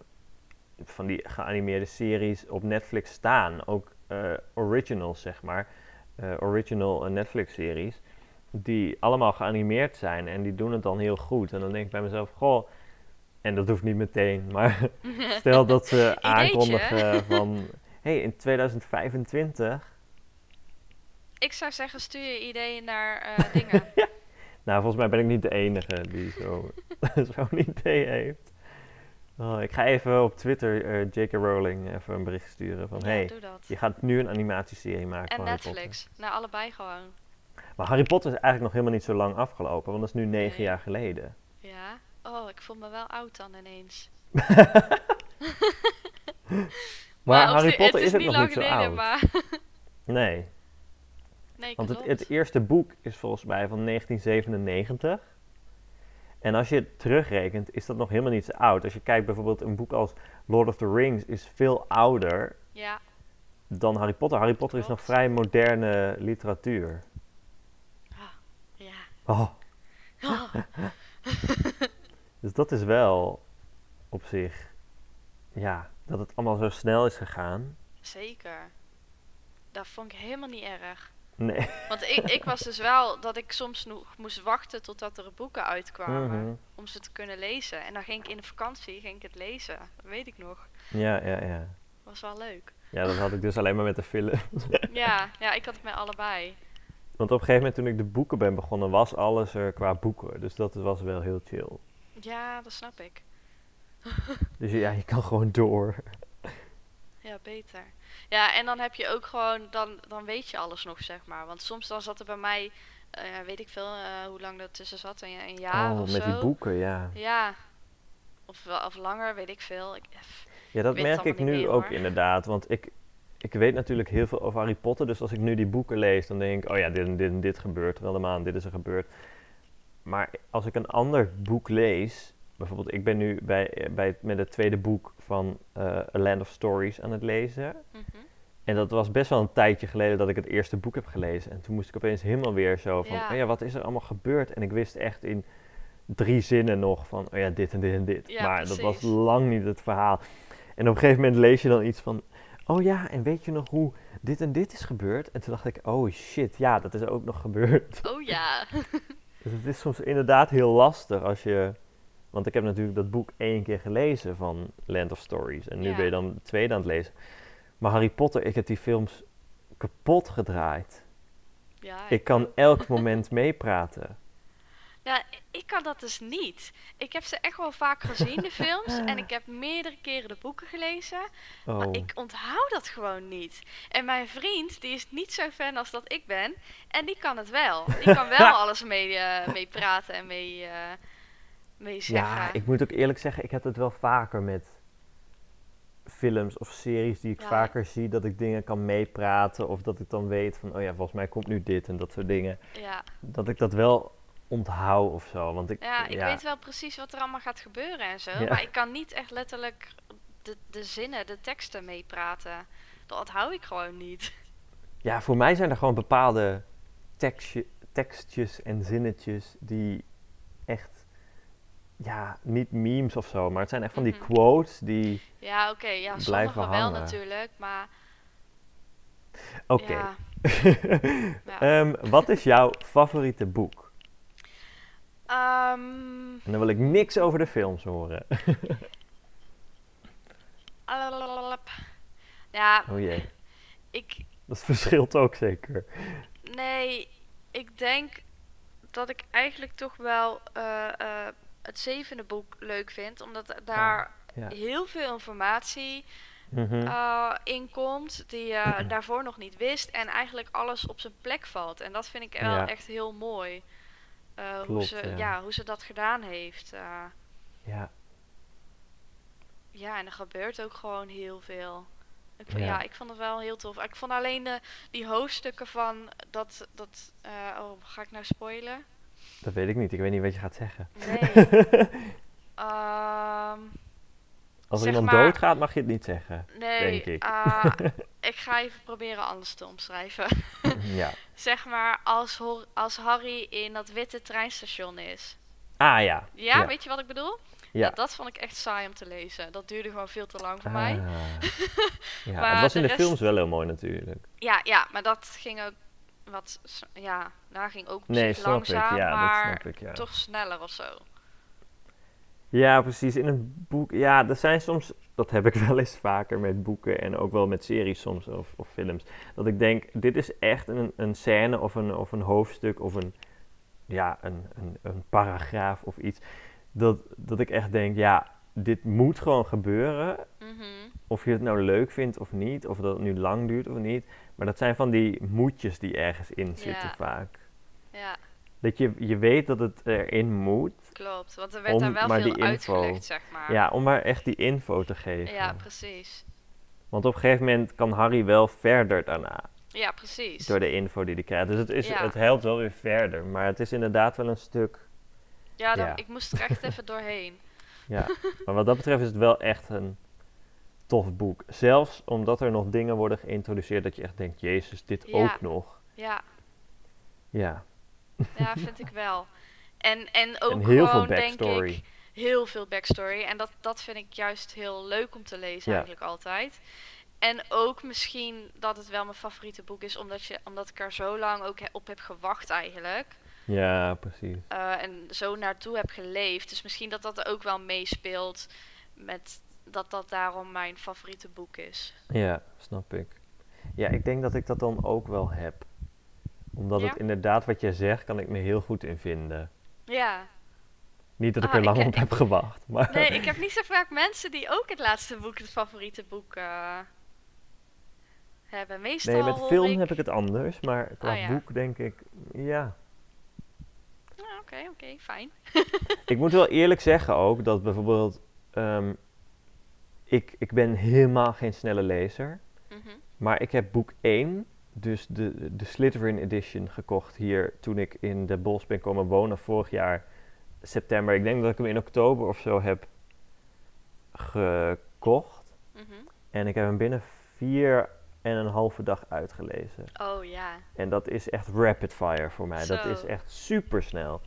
van die geanimeerde series op Netflix staan. Ook eh, originals, zeg maar. Eh, original eh, Netflix-series. Die allemaal geanimeerd zijn en die doen het dan heel goed. En dan denk ik bij mezelf, goh. En dat hoeft niet meteen, maar stel dat ze aankondigen van. Hé, hey, in 2025 Ik zou zeggen, stuur je ideeën naar eh, dingen. Nou, volgens mij ben ik niet de enige die zo- zo'n idee heeft. Oh, ik ga even op Twitter eh J.K. Rowling even een bericht sturen van... Ja, hey, je gaat nu een animatieserie maken En van Harry Potter. Netflix. Nou, allebei gewoon. Maar Harry Potter is eigenlijk nog helemaal niet zo lang afgelopen, want dat is nu negen Nee. jaar geleden. Ja. Oh, ik voel me wel oud dan ineens. Maar Harry Potter het is ook niet nog lang niet zo oud. Maar... Nee, nee, want het, het eerste boek is volgens mij van 1997. En als je het terugrekent, is dat nog helemaal niet zo oud. Als je kijkt bijvoorbeeld een boek als Lord of the Rings is veel ouder Ja, dan Harry Potter. Harry Potter is nog vrij moderne literatuur. ja. Oh, dus dat is wel op zich, ja, dat het allemaal zo snel is gegaan. Zeker. Dat vond ik helemaal niet erg. Nee. Want ik, ik was dus wel dat ik soms nog moest wachten totdat er boeken uitkwamen. Mhm. Om ze te kunnen lezen. En dan ging ik in de vakantie ging ik het lezen. Dat weet ik nog. Ja, ja, ja. Was wel leuk. Ja, dat had ik dus alleen maar met de film. Ja, ja, ik had het met allebei. Want op een gegeven moment toen ik de boeken ben begonnen, was alles er qua boeken. Dus dat was wel heel chill. Ja, dat snap ik. Dus ja, je kan gewoon door. Ja, beter. Ja, en dan heb je ook gewoon, dan, dan weet je alles nog, zeg maar. Want soms dan zat er bij mij, eh, weet ik veel, eh, hoe lang dat tussen zat, een, een jaar oh, of met zo. die boeken, ja. Ja. Of, wel- of langer, weet ik veel. Ik, pff, Ja, dat merk ik nu meer, ook hoor. inderdaad. Want ik, ik weet natuurlijk heel veel over Harry Potter. Dus als ik nu die boeken lees, dan denk ik, oh ja, dit en dit en dit gebeurt. Wel de maan, dit is er gebeurd. Maar als ik een ander boek lees, bijvoorbeeld ik ben nu bij, eh, bij met het tweede boek van eh, A Land of Stories aan het lezen. mhm. En dat was best wel een tijdje geleden dat ik het eerste boek heb gelezen. En toen moest ik opeens helemaal weer zo van, Ja. oh ja, wat is er allemaal gebeurd? En ik wist echt in drie zinnen nog van, oh ja, dit en dit en dit. Ja, maar dat was lang niet het verhaal. En op een gegeven moment lees je dan iets van, oh ja, en weet je nog hoe dit en dit is gebeurd? En toen dacht ik, oh shit, ja, dat is ook nog gebeurd. Oh ja. Dus het is soms inderdaad heel lastig als je... Want ik heb natuurlijk dat boek één keer gelezen van Land of Stories. En nu Ja. ben je dan de tweede aan het lezen. Maar Harry Potter, ik heb die films kapot gedraaid. ja Ik kan elk moment meepraten. Nou, ik kan dat dus niet. Ik heb ze echt wel vaak gezien, de films. En ik heb meerdere keren de boeken gelezen. Oh, Maar ik onthoud dat gewoon niet. En mijn vriend, die is niet zo fan als dat ik ben. En die kan het wel. Die kan wel alles mee, eh, mee praten en mee, zeggen. ja, ik moet ook eerlijk zeggen, ik heb het wel vaker met films of series die ik Ja. vaker zie, dat ik dingen kan meepraten of dat ik dan weet van, oh ja, volgens mij komt nu dit en dat soort dingen. ja. Dat ik dat wel onthoud of zo, want ik, ja, ik weet wel precies wat er allemaal gaat gebeuren en zo. Ja. Maar ik kan niet echt letterlijk de, de zinnen, de teksten meepraten. Dat onthoud ik gewoon niet. Ja, voor mij zijn er gewoon bepaalde tekstje, tekstjes en zinnetjes die echt, ja, niet memes of zo, maar het zijn echt van die Mhm. quotes die, Ja, oké. ja, Blijven sommige wel hangen. natuurlijk. Maar oké. ja. ja. Ehm, wat is jouw favoriete boek? Ehm, En dan wil ik niks over de films horen. ja, Oh jee, ik, dat verschilt ook zeker. Nee, ik denk dat ik eigenlijk toch wel eh, eh, het zevende boek leuk vind. Omdat daar Ja. heel veel informatie eh, in komt die je daarvoor nog niet wist. En eigenlijk alles op zijn plek valt. En dat vind ik wel Ja. echt heel mooi. Eh, hoe, ze, ja. hoe ze dat gedaan heeft. eh. Ja, ja, en er gebeurt ook gewoon heel veel. Ik, Ja. ja. ik vond het wel heel tof. Ik vond alleen de, die hoofdstukken van dat... dat eh, oh, ga ik nou spoilen? Dat weet ik niet. Ik weet niet wat je gaat zeggen. Nee. Ehm, Als er iemand maar- doodgaat, mag je het niet zeggen. nee, Denk ik. ah, ik ga even proberen anders te omschrijven. ja. zeg maar als, als Harry in dat witte treinstation is. Ah ja. Ja, Ja. weet je wat ik bedoel? Ja. Dat, dat vond ik echt saai om te lezen. Dat duurde gewoon veel te lang voor mij. Ah. ja, Maar het was in de de rest- films wel heel mooi natuurlijk. Ja, ja, maar dat ging ook wat... Ja, daar ging ook Nee, snap langzaam, ik. Ja, maar dat snap ik. Ja. toch sneller of zo. ja, precies. In een boek. Ja, er zijn soms. Dat heb ik wel eens vaker met boeken en ook wel met series soms of, of films. Dat ik denk, dit is echt een, een scène of een, of een hoofdstuk of een, ja, een, een, een paragraaf of iets. Dat, dat ik echt denk, ja, dit moet gewoon gebeuren. Mhm. Of je het nou leuk vindt of niet, of dat het nu lang duurt of niet. Maar dat zijn van die moedjes die ergens in zitten Ja. vaak. Ja, Dat je, je weet dat het erin moet. klopt. Want er werd daar wel veel uitgelegd, zeg maar. Ja, om maar echt die info te geven. ja, precies. Want op een gegeven moment kan Harry wel verder daarna. Ja, precies. Door de info die hij krijgt. Dus het, is, Ja. het helpt wel weer verder. Maar het is inderdaad wel een stuk. Ja, dan, Ja. ik moest er echt even doorheen. Ja. maar wat dat betreft is het wel echt een tof boek. Zelfs omdat er nog dingen worden geïntroduceerd dat je echt denkt: Jezus, dit Ja. ook nog. Ja, Ja. ja vind ik wel. En, en ook En heel veel gewoon, denk backstory. ik, heel veel backstory. En dat, dat vind ik juist heel leuk om te lezen, Ja. eigenlijk altijd. En ook misschien dat het wel mijn favoriete boek is, omdat, je, omdat ik er zo lang ook op heb gewacht eigenlijk. Ja, precies. eh, en zo naartoe heb geleefd. Dus misschien dat dat ook wel meespeelt met dat dat daarom mijn favoriete boek is. Ja, snap ik. Ja, ik denk dat ik dat dan ook wel heb. Omdat Ja? het inderdaad wat jij zegt, kan ik me heel goed in vinden. Ja. Niet dat ik Ah, er lang ik- op heb gewacht. Maar Nee, ik heb niet zo vaak mensen die ook het laatste boek het favoriete boek eh, hebben. Meestal Nee, met film ik... heb ik het anders. Maar qua Oh, ja. boek denk ik, ja. Ah, Oké, oké, fijn. Ik moet wel eerlijk zeggen ook dat bijvoorbeeld... ehm, ik, ik ben helemaal geen snelle lezer. Mhm. Maar ik heb boek 1, dus de, de Slytherin edition, gekocht hier toen ik in de bos ben komen wonen vorig jaar september. Ik denk dat ik hem in oktober of zo heb gekocht. Mhm. En ik heb hem binnen vier en een halve dag uitgelezen. Oh ja. En dat is echt rapid fire voor mij. Dat is echt super snel.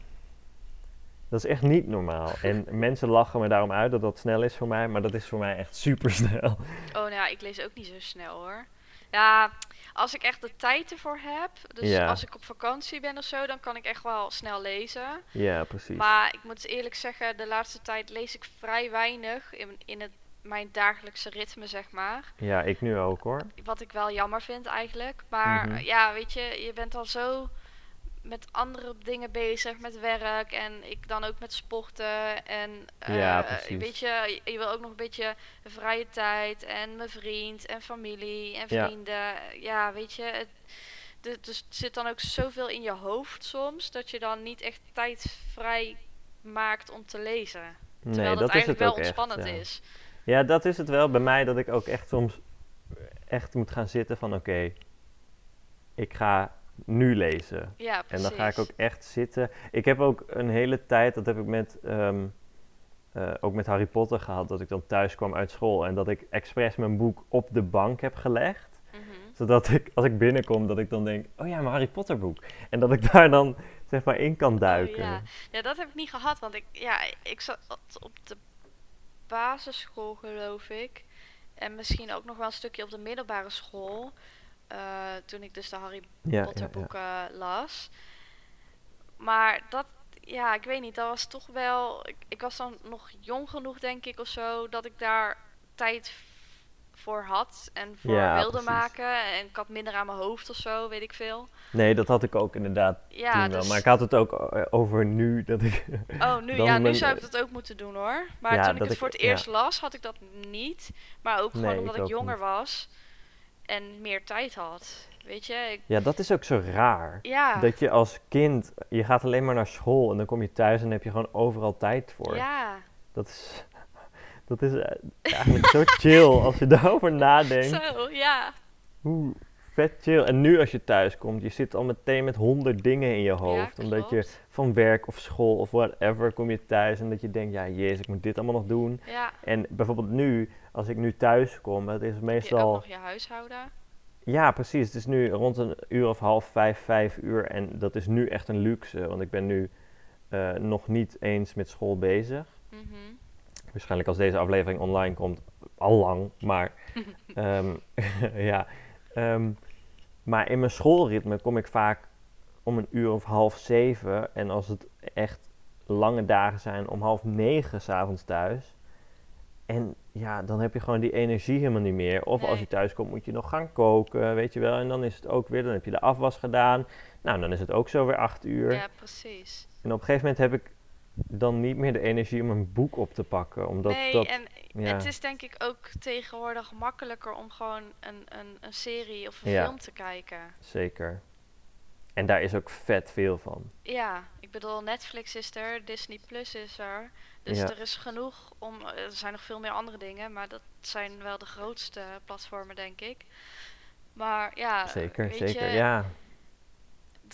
Dat is echt niet normaal. En mensen lachen me daarom uit dat dat snel is voor mij, maar dat is voor mij echt super snel. Oh, nou ja, ik lees ook niet zo snel hoor. Ja, als ik echt de tijd ervoor heb, dus Ja. als ik op vakantie ben of zo, dan kan ik echt wel snel lezen. Ja, precies. Maar ik moet eerlijk zeggen, de laatste tijd lees ik vrij weinig in, in het, mijn dagelijkse ritme, zeg maar. Ja, ik nu ook hoor. Wat ik wel jammer vind eigenlijk. Maar Mhm. ja, weet je, je bent al zo met andere dingen bezig, met werk en ik dan ook met sporten. En Ja, eh, precies. weet je, je wil ook nog een beetje vrije tijd en mijn vriend en familie en vrienden. Ja, weet je, het, dus het zit dan ook zoveel in je hoofd soms dat je dan niet echt tijd vrij maakt om te lezen. Terwijl Nee, dat, eigenlijk wel echt. ontspannend ja. is. Ja, dat is het wel bij mij dat ik ook echt soms echt moet gaan zitten van oké, ik ga nu lezen. Ja, En dan ga ik ook echt zitten. Ik heb ook een hele tijd, dat heb ik met, ehm, eh, ook met Harry Potter gehad, dat ik dan thuis kwam uit school en dat ik expres mijn boek op de bank heb gelegd. Mhm. Zodat ik, als ik binnenkom, dat ik dan denk, oh ja, mijn Harry Potter boek. En dat ik daar dan, zeg maar, in kan duiken. Oh, ja. ja, dat heb ik niet gehad, want ik, ja, ik zat op de basisschool, geloof ik. En misschien ook nog wel een stukje op de middelbare school. eh, toen ik dus de Harry Ja, Potter ja, ja. boeken las. Maar dat, ja, ik weet niet, dat was toch wel. Ik, ik was dan nog jong genoeg, denk ik, of zo, dat ik daar tijd voor had en voor Ja, wilde precies. maken. En ik had minder aan mijn hoofd of zo, weet ik veel. Nee, dat had ik ook inderdaad Ja, toen wel. dus. Maar ik had het ook eh, over nu, dat ik... Oh, nu, dan ja, nu zou ik dat ook moeten doen hoor. Maar Ja, toen ik het ik- voor het eerst las, had ik dat niet. Maar ook gewoon Nee, omdat ik jonger niet. was en meer tijd had. Weet je? Ik- Ja, dat is ook zo raar. ja, Dat je als kind, je gaat alleen maar naar school en dan kom je thuis en heb je gewoon overal tijd voor. ja. Dat is, dat is eh, eigenlijk zo chill als je daarover nadenkt. Zo, ja. Hoe vet chill. En nu als je thuis komt, je zit al meteen met honderd dingen in je hoofd. omdat je van werk of school of whatever kom je thuis en dat je denkt, ja jezus, ik moet dit allemaal nog doen. Ja. En bijvoorbeeld nu, als ik nu thuis kom, het is Heb je ook meestal... nog je huishouden? Ja, precies. Het is nu rond een uur of half vijf, vijf uur. En dat is nu echt een luxe, want ik ben nu eh, nog niet eens met school bezig. Mhm. Waarschijnlijk als deze aflevering online komt, al lang. Maar ehm, ja. Ehm, maar in mijn schoolritme kom ik vaak om een uur of half zeven. En als het echt lange dagen zijn, om half negen s'avonds thuis. En ja, dan heb je gewoon die energie helemaal niet meer. Of als je thuis komt, moet je nog gaan koken, weet je wel. En dan is het ook weer, dan heb je de afwas gedaan. Nou, dan is het ook zo weer acht uur. Ja, precies. En op een gegeven moment heb ik dan niet meer de energie om een boek op te pakken. Omdat nee, dat, en ja. het is denk ik ook tegenwoordig makkelijker om gewoon een, een, een serie of een Ja. film te kijken. Zeker. En daar is ook vet veel van. Ja, ik bedoel, Netflix is er, Disney Plus is er. Dus Ja. er is genoeg om. Er zijn nog veel meer andere dingen, maar dat zijn wel de grootste platformen, denk ik. Maar ja, Zeker, zeker. je, Ja.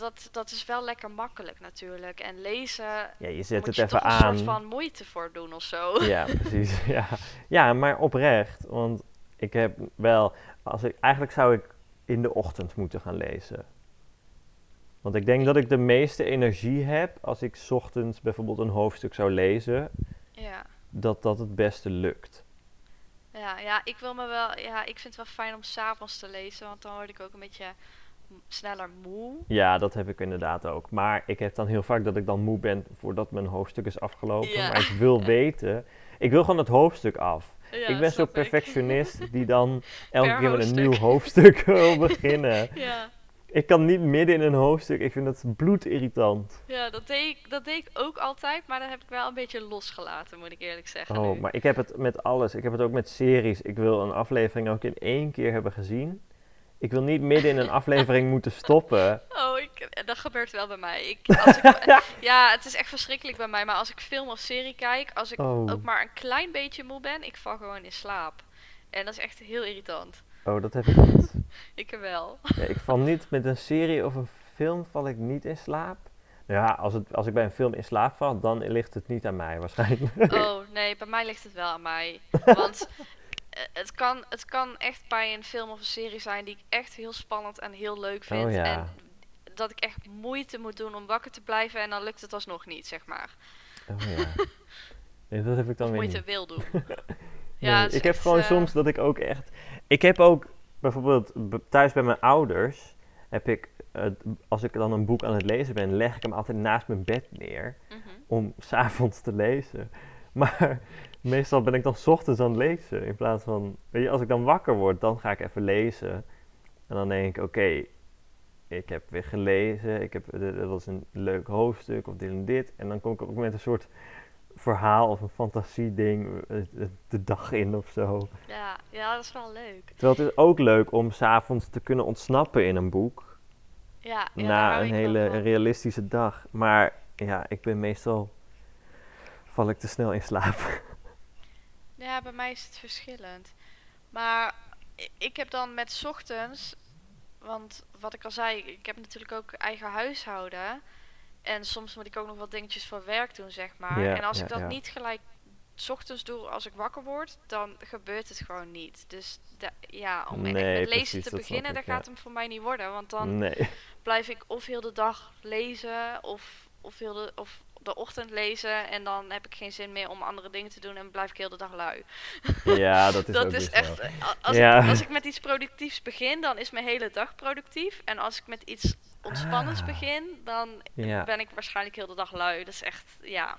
Dat, dat is wel lekker makkelijk natuurlijk. En lezen ja, je zet moet het je even toch een aan. soort van moeite voor doen of zo. Ja, precies. Ja. ja, maar oprecht. Want ik heb wel... Als ik, eigenlijk zou ik in de ochtend moeten gaan lezen. Want ik denk dat ik de meeste energie heb als ik 's ochtends bijvoorbeeld een hoofdstuk zou lezen. Ja. Dat dat het beste lukt. Ja, ja, ik wil me wel. Ja, ik vind het wel fijn om s'avonds te lezen, want dan word ik ook een beetje sneller moe. Ja, dat heb ik inderdaad ook. Maar ik heb dan heel vaak dat ik dan moe ben voordat mijn hoofdstuk is afgelopen. Ja. Maar ik wil weten. Ik wil gewoon het hoofdstuk af. Ja, ik ben zo snap perfectionist die dan elke Per keer met een nieuw hoofdstuk wil beginnen. Ja, Ik kan niet midden in een hoofdstuk. Ik vind dat bloedirritant. ja dat, deed ik, dat deed ik ook altijd, maar dat heb ik wel een beetje losgelaten, moet ik eerlijk zeggen. Oh, nu. maar ik heb het met alles. Ik heb het ook met series. Ik wil een aflevering ook in één keer hebben gezien. Ik wil niet midden in een aflevering moeten stoppen. Oh, ik, dat gebeurt wel bij mij. Ik, als ik, ja, het is echt verschrikkelijk bij mij, maar als ik film of serie kijk, als ik Oh. ook maar een klein beetje moe ben, ik val gewoon in slaap. En dat is echt heel irritant. Oh, dat heb ik niet. Ik wel. Ja, ik val niet met een serie of een film val ik niet in slaap. Nou ja, als, het, als ik bij een film in slaap val, dan ligt het niet aan mij waarschijnlijk. Oh, nee, bij mij ligt het wel aan mij. Want eh, het kan, het kan echt bij een film of een serie zijn die ik echt heel spannend en heel leuk vind. Oh ja. En dat ik echt moeite moet doen om wakker te blijven en dan lukt het alsnog niet, zeg maar. Oh ja. Nee, dat heb ik dan Of weer moeite niet. wil doen. Ja, ik heb gewoon eh, soms dat ik ook echt... Ik heb ook bijvoorbeeld thuis bij mijn ouders... Heb ik, eh, als ik dan een boek aan het lezen ben, leg ik hem altijd naast mijn bed neer. mhm. Om s'avonds te lezen. Maar meestal ben ik dan ochtends aan het lezen. In plaats van... Weet je, als ik dan wakker word, dan ga ik even lezen. En dan denk ik, oké... ik heb weer gelezen, ik heb, dat was een leuk hoofdstuk of dit en dit. En dan kom ik ook met een soort verhaal of een fantasieding eh, eh, de dag in of zo. Ja, ja, dat is wel leuk. Terwijl het is ook leuk om s'avonds te kunnen ontsnappen in een boek. Ja, ja na een hele realistische dag. Maar ja, ik ben meestal... val ik te snel in slaap. Ja, bij mij is het verschillend. Maar ik heb dan met 's ochtends, want wat ik al zei, ik heb natuurlijk ook eigen huishouden. En soms moet ik ook nog wat dingetjes voor werk doen, zeg maar. Ja, en als ja, ik dat ja. niet gelijk ochtends doe als ik wakker word, dan gebeurt het gewoon niet. Dus da- ja, om Nee, met lezen precies, te beginnen, dat gaat hem voor mij niet worden. Want dan Nee. blijf ik of heel de dag lezen of, of, heel de, of de ochtend lezen. En dan heb ik geen zin meer om andere dingen te doen en blijf ik heel de dag lui. Ja, dat is dat is echt. eh, Als, Ja. ik, als ik met iets productiefs begin, dan is mijn hele dag productief. En als ik met iets ontspannends Ah. begin, dan Ja. ben ik waarschijnlijk heel de dag lui. Dat is echt, ja.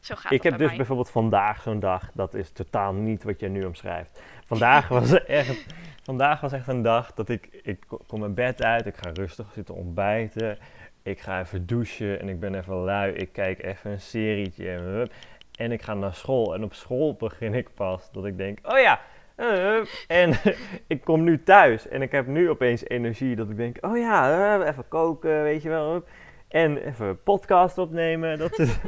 Zo gaat Ik heb dus mij. bijvoorbeeld vandaag zo'n dag, dat is totaal niet wat jij nu omschrijft. Vandaag was echt, vandaag was echt een dag dat ik, ik ko- kom mijn bed uit, ik ga rustig zitten ontbijten, ik ga even douchen en ik ben even lui, ik kijk even een serietje en, ik ga naar school. En op school begin ik pas dat ik denk, oh ja, eh, en ik kom nu thuis en ik heb nu opeens energie dat ik denk, oh ja, eh, even koken, weet je wel. En even een podcast opnemen, dat is...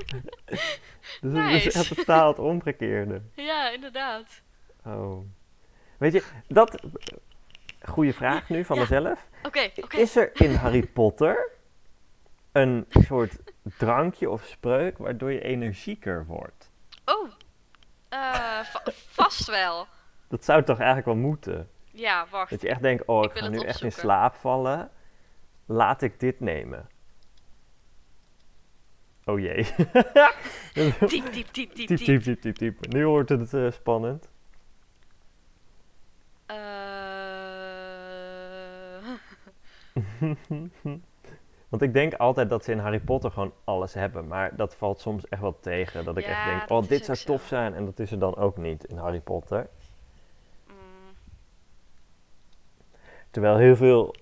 Dus het is Nice. echt totaal het omgekeerde. Ja, inderdaad. Oh. Weet je, dat... Goeie vraag nu van Ja. mezelf. Oké, oké. Is er in Harry Potter een soort drankje of spreuk waardoor je energieker wordt? Oh, eh, va- vast wel. Dat zou toch eigenlijk wel moeten? Ja, wacht. Dat je echt denkt, oh, ik, ga nu echt in slaap vallen. Laat ik dit nemen. Oh jee. Diep, diep, diep, diep, Diep, diep. diep, diep, diep. Nu wordt het eh, spannend. Eh, Want ik denk altijd dat ze in Harry Potter gewoon alles hebben. Maar dat valt soms echt wel tegen. Dat ik Ja, echt denk, oh, dit zou zo. tof zijn. En dat is er dan ook niet in Harry Potter. mm, Terwijl heel veel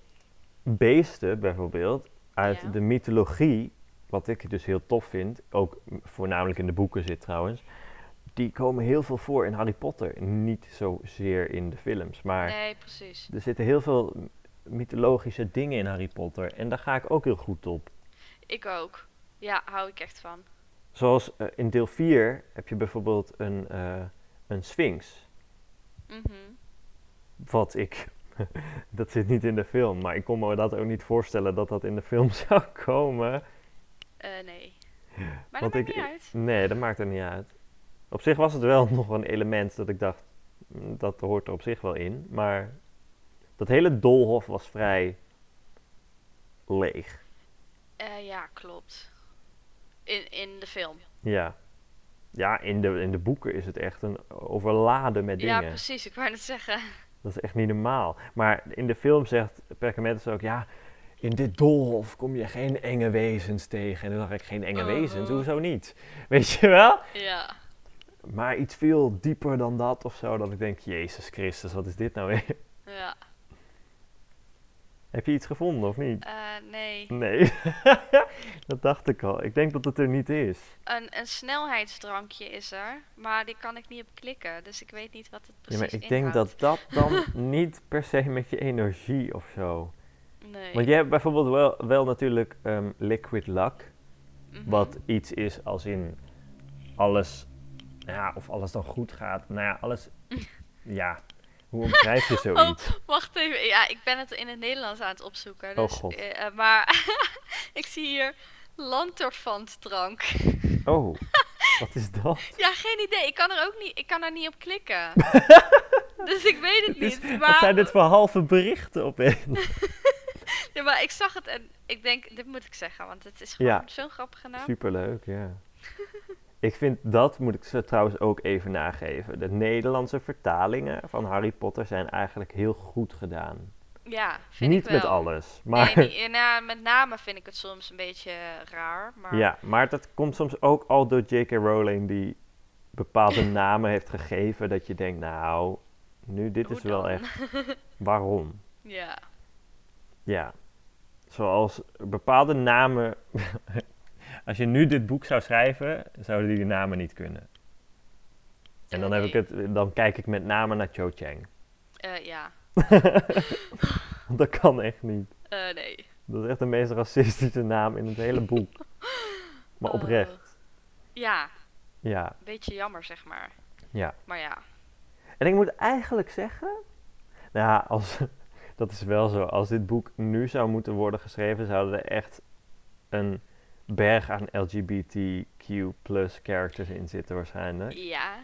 beesten bijvoorbeeld uit Ja. de mythologie, wat ik dus heel tof vind, ook voornamelijk in de boeken zit trouwens, die komen heel veel voor in Harry Potter. Niet zozeer in de films, maar nee, precies. er zitten heel veel mythologische dingen in Harry Potter. En daar ga ik ook heel goed op. Ik ook. Ja, hou ik echt van. Zoals eh, in deel 4 heb je bijvoorbeeld een, eh, een sphinx. Mhm. Wat ik. dat zit niet in de film, maar ik kon me dat ook niet voorstellen dat dat in de film zou komen. Eh, nee. Maar Want dat maakt ik- niet uit. Nee, dat maakt er niet uit. Op zich was het wel nog een element dat ik dacht, mm, dat hoort er op zich wel in. Maar dat hele doolhof was vrij leeg. Eh, ja, klopt. In, in de film. Ja. Ja, in de, in de boeken is het echt een overladen met dingen. Ja, precies. Ik wou net zeggen. Dat is echt niet normaal. Maar in de film zegt Perkamentus ook, ja, in dit doolhof kom je geen enge wezens tegen. En toen dacht ik, geen enge wezens? Mhm. Hoezo niet? Weet je wel? Ja. Maar iets veel dieper dan dat of zo, dat ik denk, Jezus Christus, wat is dit nou weer? Ja. Heb je iets gevonden of niet? Eh, nee. Nee, dat dacht ik al. Ik denk dat het er niet is. Een, een snelheidsdrankje is er, maar die kan ik niet op klikken. Dus ik weet niet wat het Ja, precies maar ik denk dat dat dan niet per se met je energie of zo. Nee. Want je hebt bijvoorbeeld wel, wel natuurlijk ehm, liquid luck. Mhm. Wat iets is als in alles, nou ja, of alles dan goed gaat. Nou ja, alles, ja, hoe omschrijf je zoiets? Wacht even. Ja, ik ben het in het Nederlands aan het opzoeken. Oh, Dus, God. eh, eh, maar ik zie hier lanterfant drank. Oh, wat is dat? Ja, geen idee. Ik kan er ook niet, ik kan er niet op klikken. dus ik weet het Dus, niet. wat Maar, zijn dit voor halve berichten opeens? ja, maar ik zag het en ik denk, dit moet ik zeggen, want het is gewoon Ja. zo'n grappige naam. Superleuk, ja. Ik vind dat, moet ik ze trouwens ook even nageven. De Nederlandse vertalingen van Harry Potter zijn eigenlijk heel goed gedaan. Ja, vind Niet ik wel. met alles, maar, Nee, nou, met name vind ik het soms een beetje raar. Maar ja, maar dat komt soms ook al door J.K. Rowling die bepaalde namen heeft gegeven dat je denkt, nou, nu dit hoe is wel echt, waarom? Ja. Ja. zoals bepaalde namen. Als je nu dit boek zou schrijven, zouden die namen niet kunnen. En dan, heb ik het, dan kijk ik met name naar Cho Chang. Eh, ja, dat kan echt niet. Eh, nee. Dat is echt de meest racistische naam in het hele boek. Maar Oh. oprecht. Ja, Ja, beetje jammer, zeg maar. ja. Maar ja. En ik moet eigenlijk zeggen, nou ja, als, dat is wel zo. Als dit boek nu zou moeten worden geschreven, zouden er echt een berg aan LGBTQ plus characters in zitten waarschijnlijk. Ja,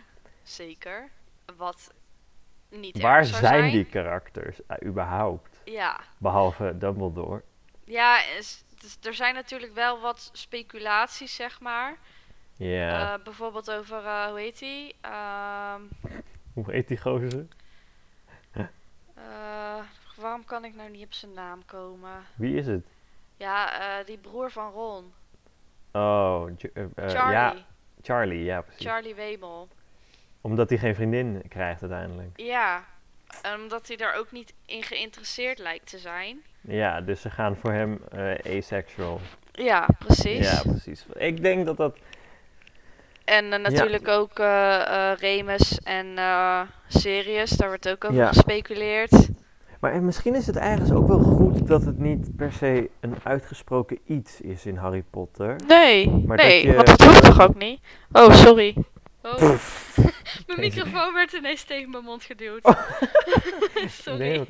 zeker. Wat niet Waar zou zijn die karakters eh, überhaupt? Ja, Behalve Dumbledore. ja is- dus er zijn natuurlijk wel wat speculaties, zeg maar. Ja, Eh, bijvoorbeeld over, eh, hoe heet die? Ehm, hoe heet die gozer? waarom kan ik nou niet op zijn naam komen? Wie is het? Ja, die broer van Ron. Oh, eh, eh, Charlie. ja, Charlie, ja precies. Charlie Wemel. Omdat hij geen vriendin krijgt uiteindelijk. Ja, en omdat hij daar ook niet in geïnteresseerd lijkt te zijn. Ja, dus ze gaan voor hem eh, asexual. Ja, precies. Ja, precies. Ik denk dat dat En natuurlijk ook Remus en Sirius, daar wordt ook over Ja. gespeculeerd. Maar en misschien is het ergens ook wel goed dat het niet per se een uitgesproken iets is in Harry Potter. Nee, Maar nee, dat je- want dat hoeft toch ook niet? Oh, sorry. Oh, mijn microfoon werd ineens tegen mijn mond geduwd. sorry.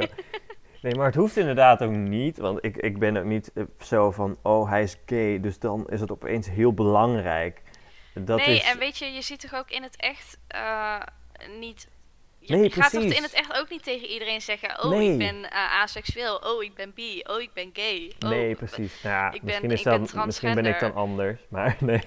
Nee, maar het hoeft inderdaad ook niet. Want ik, ik ben ook niet eh, zo van, oh hij is gay, dus dan is het opeens heel belangrijk. Dat nee, is, en weet je, je ziet toch ook in het echt eh, niet... Je, Nee, je gaat toch in het echt ook niet tegen iedereen zeggen... Oh, Nee. ik ben eh, aseksueel. Oh, ik ben bi. Oh, ik ben gay. Oh, nee, precies. Nou, ja, ik ben- misschien, is ik ben dat, misschien ben ik dan anders, maar nee.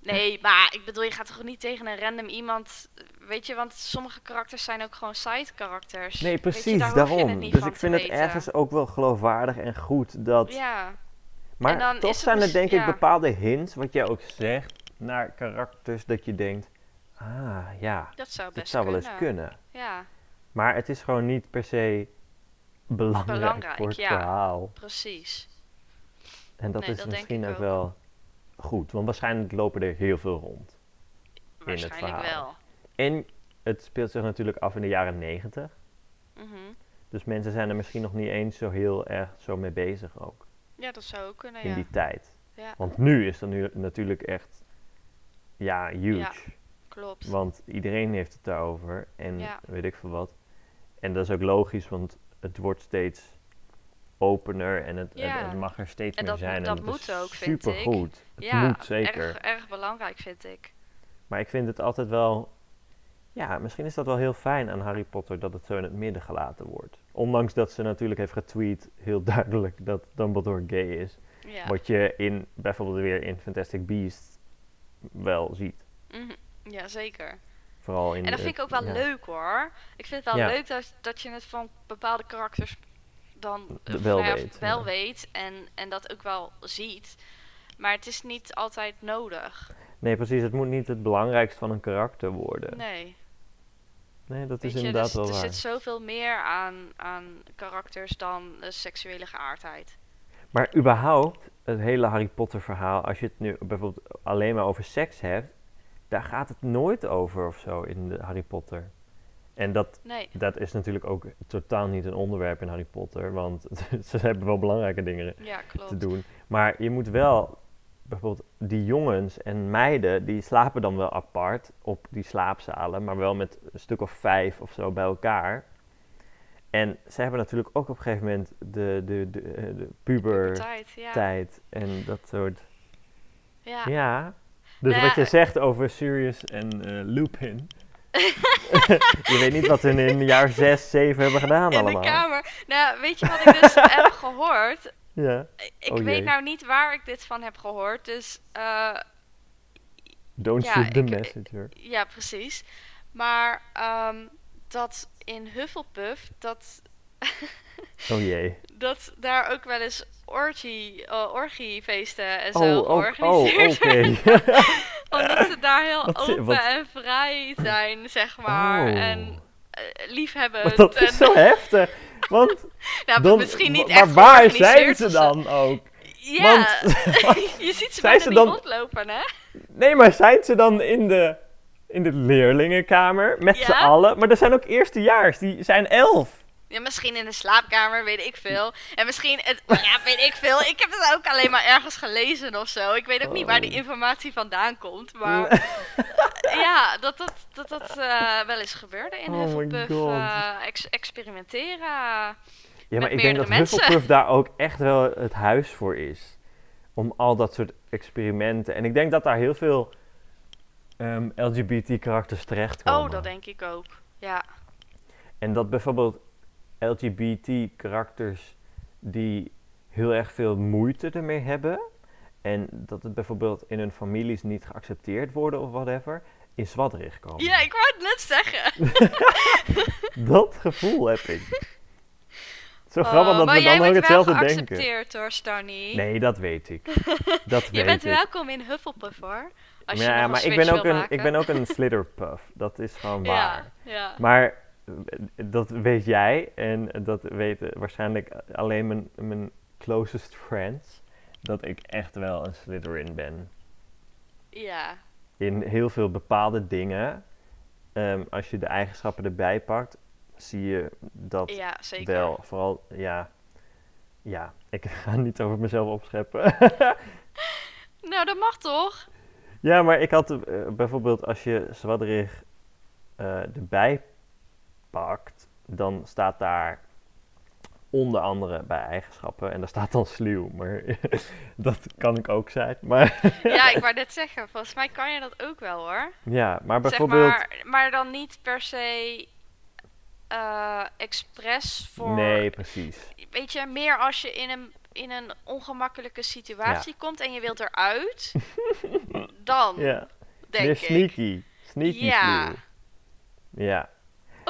Nee, maar ik bedoel, je gaat toch niet tegen een random iemand... Weet je, want sommige karakters zijn ook gewoon side karakters. Nee, je, precies, daar daarom. niet Dus ik vind het weten. ergens ook wel geloofwaardig en goed dat... Ja, Maar dan toch zijn er denk ik bepaalde hints, wat jij ook zegt, naar karakters dat je denkt, ah ja, dat zou best dit zou wel eens kunnen. Ja, Maar het is gewoon niet per se belangrijk, Belangrijk, voor het ja. verhaal. precies. En dat Nee, is dat misschien ook ook. wel goed, want waarschijnlijk lopen er heel veel rond. het Waarschijnlijk verhaal. wel. En het speelt zich natuurlijk af in de jaren negentig. Mhm. Dus mensen zijn er misschien nog niet eens zo heel erg zo mee bezig ook Ja, dat zou ook kunnen, in ja. die tijd. Ja, Want nu is dat nu natuurlijk echt, ja, huge. Klopt. Want iedereen heeft het daarover en Ja. weet ik veel wat. En dat is ook logisch, want het wordt steeds opener en het, Ja. het, het mag er steeds En meer dat- zijn. dat en moet is ook, vind ik. supergoed. Het ja, moet zeker. Erg, erg belangrijk vind ik. Maar ik vind het altijd wel... Ja, misschien is dat wel heel fijn aan Harry Potter dat het zo in het midden gelaten wordt. Ondanks dat ze natuurlijk heeft getweet heel duidelijk dat Dumbledore gay is. Ja. Wat je in bijvoorbeeld weer in Fantastic Beasts wel ziet. Mhm. Ja, zeker. Vooral in En dat vind ik ook wel ja. leuk hoor. Ik vind het wel Ja. leuk dat, dat je het van bepaalde karakters dan wel nou weet, wel weet en, en dat ook wel ziet. Maar het is niet altijd nodig. Nee, precies. Het moet niet het belangrijkste van een karakter worden. Nee, Nee. dat Weet is je, inderdaad dus, wel er waar. zit zoveel meer aan, aan karakters dan de seksuele geaardheid. Maar überhaupt, het hele Harry Potter verhaal, als je het nu bijvoorbeeld alleen maar over seks hebt, daar gaat het nooit over of zo in de Harry Potter. En dat, Nee, dat is natuurlijk ook totaal niet een onderwerp in Harry Potter, want ze hebben wel belangrijke dingen ja, te doen. Maar je moet wel, bijvoorbeeld die jongens en meiden, die slapen dan wel apart op die slaapzalen, maar wel met een stuk of vijf of zo bij elkaar. En ze hebben natuurlijk ook op een gegeven moment de, de, de, eh, de puber Tijd, ja. en dat soort. ja. Ja. Dus Nou wat je ja, zegt over Sirius en eh, Lupin. je weet niet wat hun in jaar 6, 7 hebben gedaan In allemaal. de kamer. Nou, weet je wat ik dus heb gehoord? Ja. Ik Oh weet jee. nou niet waar ik dit van heb gehoord, dus eh, Don't Ja, shoot the ik- messenger. ja, precies. Maar ehm, dat in Hufflepuff, dat, Oh jee. dat daar ook wel eens orgie, eh, orgiefeesten en zo Oh, oh, oh, georganiseerd werden. Omdat ze daar heel Wat- open wat- en vrij zijn, zeg maar. Oh. En eh, liefhebbend. dat en, is zo heftig. Want Nou, dan, misschien niet maar waar zijn ze dan ook? Ja, Want- je ziet ze bijna ze niet dan- rondlopen, hè? Nee, maar zijn ze dan in de, in de leerlingenkamer met Ja. z'n allen? Maar er zijn ook eerstejaars, die zijn elf. Ja, misschien in de slaapkamer, weet ik veel. En misschien, het, ja, weet ik veel. Ik heb het ook alleen maar ergens gelezen of zo. Ik weet ook niet waar die Oh. informatie vandaan komt. Maar ja, dat dat, dat, dat eh, wel eens gebeurde in Oh Hufflepuff. Eh, ex- experimenteren. Ja, maar ik denk dat mensen. Hufflepuff daar ook echt wel het huis voor is. Om al dat soort experimenten. En ik denk dat daar heel veel ehm, LGBT-karakters terechtkomen. Oh, dat denk ik ook. Ja. En dat bijvoorbeeld LGBT-karakters die heel erg veel moeite ermee hebben. En dat het bijvoorbeeld in hun families niet geaccepteerd worden of whatever. In Zwadrig komen. ja, ik wou het net zeggen. Dat gevoel heb ik. Zo Oh, grappig dat maar we jij dan ook bent hetzelfde denken. geaccepteerd hoor, Stanny. Nee, dat weet ik. Dat Je weet bent ik. welkom in Hufflepuff hoor. Als je ja, een maar ik ben, ook een, ik ben ook een Slitherpuff. Dat is gewoon waar. Ja, ja. Maar dat weet jij en dat weten waarschijnlijk alleen mijn, mijn closest friends. Dat ik echt wel een Slytherin ben. ja. In heel veel bepaalde dingen. ehm, als je de eigenschappen erbij pakt, zie je dat Ja, zeker. wel. Vooral, ja. Ja, ik ga niet over mezelf opscheppen. Nou, dat mag toch? Ja, maar ik had eh, bijvoorbeeld als je Zwadrig eh erbij pakt, dan staat daar onder andere bij eigenschappen en daar staat dan sluw, maar dat kan ik ook zijn. Maar Ja, ik wou net zeggen, volgens mij kan je dat ook wel hoor. ja, maar Zeg bijvoorbeeld maar, maar dan niet per se eh expres voor... nee, precies. Weet je, meer als je in een, in een ongemakkelijke situatie komt en je wilt eruit, dan Ja, denk meer ik. sneaky, sneaky Ja. sluw. Ja.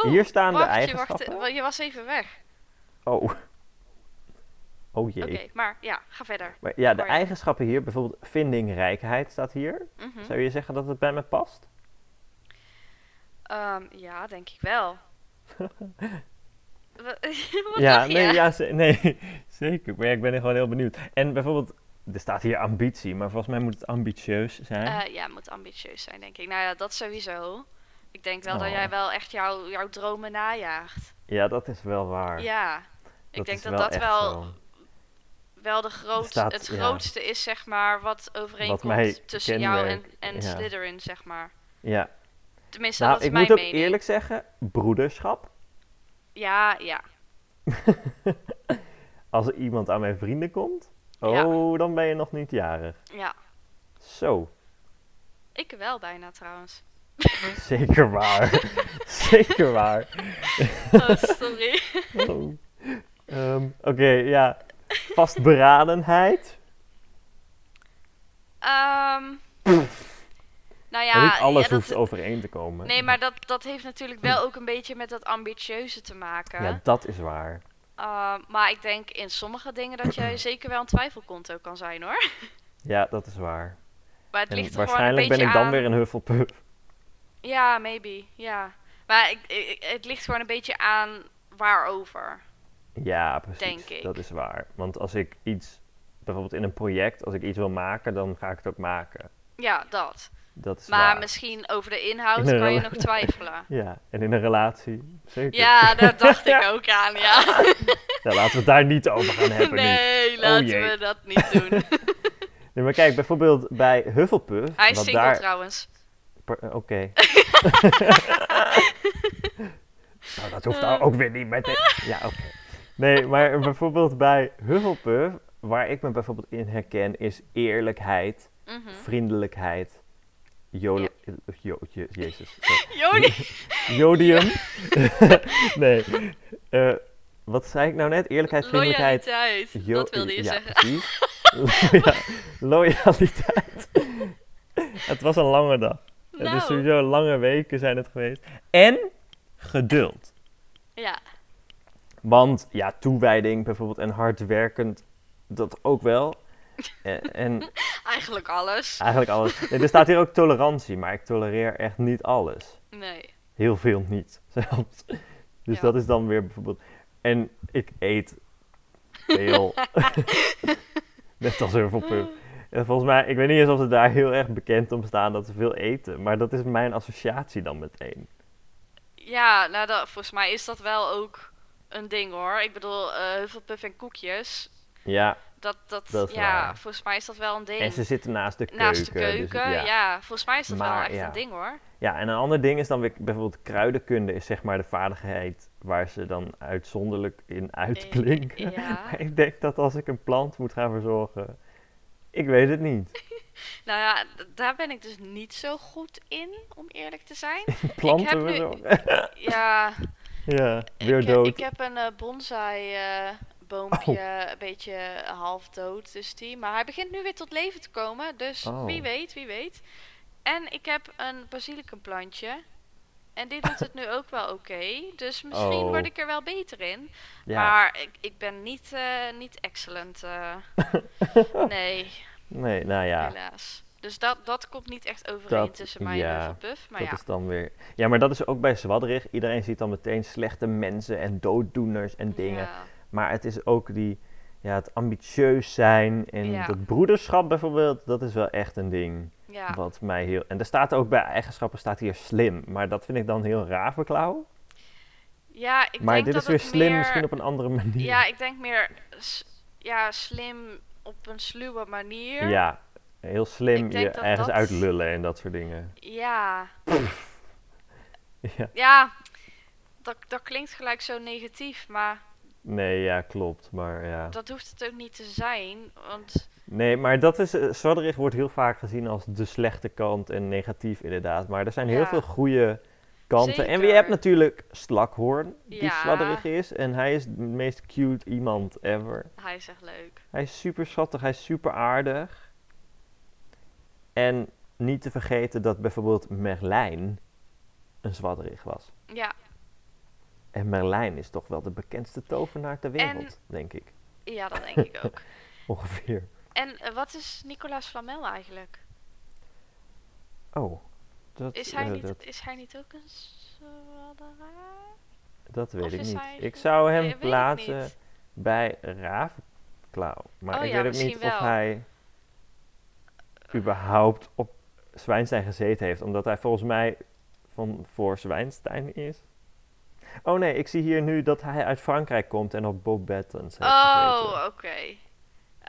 Oeh, Hier staan de wacht, je, eigenschappen. wacht, je was even weg. Oh. Oh jee. Oké, maar ja, ga verder. Maar ja, de eigenschappen hier, bijvoorbeeld vindingrijkheid staat hier. Mhm. Zou je zeggen dat het bij me past? Ehm, ja, denk ik wel. Ja, nee, ja, nee, zeker. Maar ja, ik ben er gewoon heel benieuwd. En bijvoorbeeld, er staat hier ambitie, maar volgens mij moet het ambitieus zijn. Eh, ja, het moet ambitieus zijn, denk ik. Nou ja, dat sowieso. Ik denk wel dat Oh. jij wel echt jouw jouw dromen najaagt. ja, dat is wel waar. Ja, ik denk dat wel dat wel, wel de groot, staat- het ja. grootste is, zeg maar, wat overeenkomt tussen jou en, en ja. Slytherin, zeg maar. Ja. Tenminste, Nou, dat is ik mijn moet ook mening. eerlijk zeggen, broederschap. Ja, ja. Als er iemand aan mijn vrienden komt, Ja. oh, dan ben je nog niet jarig. Ja, Zo, ik wel bijna trouwens. zeker waar. zeker waar. Oh, sorry. Oh. Ehm, Oké, ja. Vastberadenheid. Ehm nou ja, Maar niet alles ja, dat- hoeft overeen te komen. Nee, maar dat, dat heeft natuurlijk wel ook een beetje met dat ambitieuze te maken. Ja, dat is waar. Uh, maar ik denk in sommige dingen dat jij zeker wel een twijfelkonto kan zijn hoor. Ja, dat is waar. Maar het ligt waarschijnlijk ben ik dan aan. weer een Hufflepuff. Ja, maybe. Ja. Maar ik, ik- het ligt gewoon een beetje aan waarover. Ja, precies. Denk ik. Dat is waar. Want als ik iets, bijvoorbeeld in een project, als ik iets wil maken, dan ga ik het ook maken. Ja, dat. Dat is Maar waar. misschien over de inhoud In kan je nog twijfelen. Ja, en in een relatie, zeker. Ja, daar dacht ik ook aan, ja. Ja, laten we het daar niet over gaan hebben nu. Nee, laten jee. we dat niet doen. Nee, maar kijk, bijvoorbeeld bij Hufflepuff, Hij is single daar... trouwens. Eh, Oké. nou, dat hoeft Eh. nou ook weer niet meteen. Ja, oké. Nee, maar bijvoorbeeld bij Hufflepuff, waar ik me bijvoorbeeld in herken, is eerlijkheid, Mhm. vriendelijkheid, jolo, jo, je- jezus, sorry. Joni. jodium. nee, eh, wat zei ik nou net? Eerlijkheid, vriendelijkheid, Loyaliteit. Jo- dat wilde je ja, zeggen. Precies. Loyaliteit. het was een lange dag. Het is Nou, sowieso lange weken zijn het geweest. En geduld. ja. Want ja, toewijding bijvoorbeeld en hardwerkend, dat ook wel. En, en Eigenlijk alles. eigenlijk alles. Nee, er staat hier ook tolerantie, maar ik tolereer echt niet alles. Nee. Heel veel niet, zelfs. Dus Ja. dat is dan weer bijvoorbeeld En ik eet veel. Net als Hufflepuff. En volgens mij, ik weet niet eens of ze daar heel erg bekend om staan dat ze veel eten. Maar dat is mijn associatie dan meteen. Ja, nou, dat, volgens mij is dat wel ook een ding hoor. Ik bedoel, Hufflepuff en koekjes. Ja, Dat, dat, ja, waar. volgens mij is dat wel een ding. en ze zitten naast de keuken. Naast de dus keuken, ja. ja. Volgens mij is dat wel echt ja. een ding hoor. Ja, en een ander ding is dan weer bijvoorbeeld kruidenkunde is zeg maar de vaardigheid waar ze dan uitzonderlijk in uitblinken. ja. Maar ik denk dat als ik een plant moet gaan verzorgen, ik weet het niet. Nou ja, daar ben ik dus niet zo goed in, om eerlijk te zijn. Planten nu- verzorgen. Ja, ja, weer ik, dood. ik heb een eh, bonsai eh, boompje, een beetje half dood dus die. Maar hij begint nu weer tot leven te komen, dus Oh. wie weet, wie weet. En ik heb een basilicumplantje. En die doet het nu ook wel oké. Dus misschien Oh. word ik er wel beter in. ja. Maar ik, ik ben niet, eh, niet excellent. nee, Nee, nou ja, helaas. Dus dat, dat komt niet echt overeen Dat- tussen mij ja, en Hufflepuff. Maar dat ja, is dan weer... Ja, maar dat is ook bij Zwadderig. Iedereen ziet dan meteen slechte mensen en dooddoeners en dingen. ja. Maar het is ook die, ja, het ambitieus zijn en Ja. dat broederschap bijvoorbeeld, dat is wel echt een ding. ja. Wat mij heel... En er staat ook bij eigenschappen staat hier slim. Maar dat vind ik dan heel ravenklauw. Ja, ik Maar denk dit dat is weer slim, meer- misschien op een andere manier. Ja, ik denk meer ja, slim op een sluwe manier. Ja, heel slim je dat ergens dat- uitlullen en dat soort dingen. Ja, Ja. ja dat, dat klinkt gelijk zo negatief, maar Nee, ja, klopt. Maar ja. dat hoeft het ook niet te zijn. Want Nee, maar dat is... Zwadderig wordt heel vaak gezien als de slechte kant en negatief inderdaad. Maar er zijn heel Ja. veel goede kanten. En je hebt natuurlijk Slakhoorn, die Ja. sladderig is. En hij is de meest cute iemand ever. hij is echt leuk. Hij is super schattig, hij is super aardig. En niet te vergeten dat bijvoorbeeld Merlijn een zwadderig was. Ja, En Merlijn is toch wel de bekendste tovenaar ter wereld, denk ik. ja dat denk ik ook. Ongeveer. En eh, wat is Nicolaas Flamel eigenlijk? Oh, dat, Is hij eh, niet, dat, is hij niet ook een zwadderaar? dat weet of ik niet. Ik zou hem Nee, plaatsen bij Ravenklauw. Maar Oh ik ja, weet ook niet of hij überhaupt op Zwijnstein gezeten heeft. Omdat hij volgens mij van voor Zwijnstein is. Oh nee, ik zie hier nu dat hij uit Frankrijk komt en op Bob Battens heeft Oh, oké.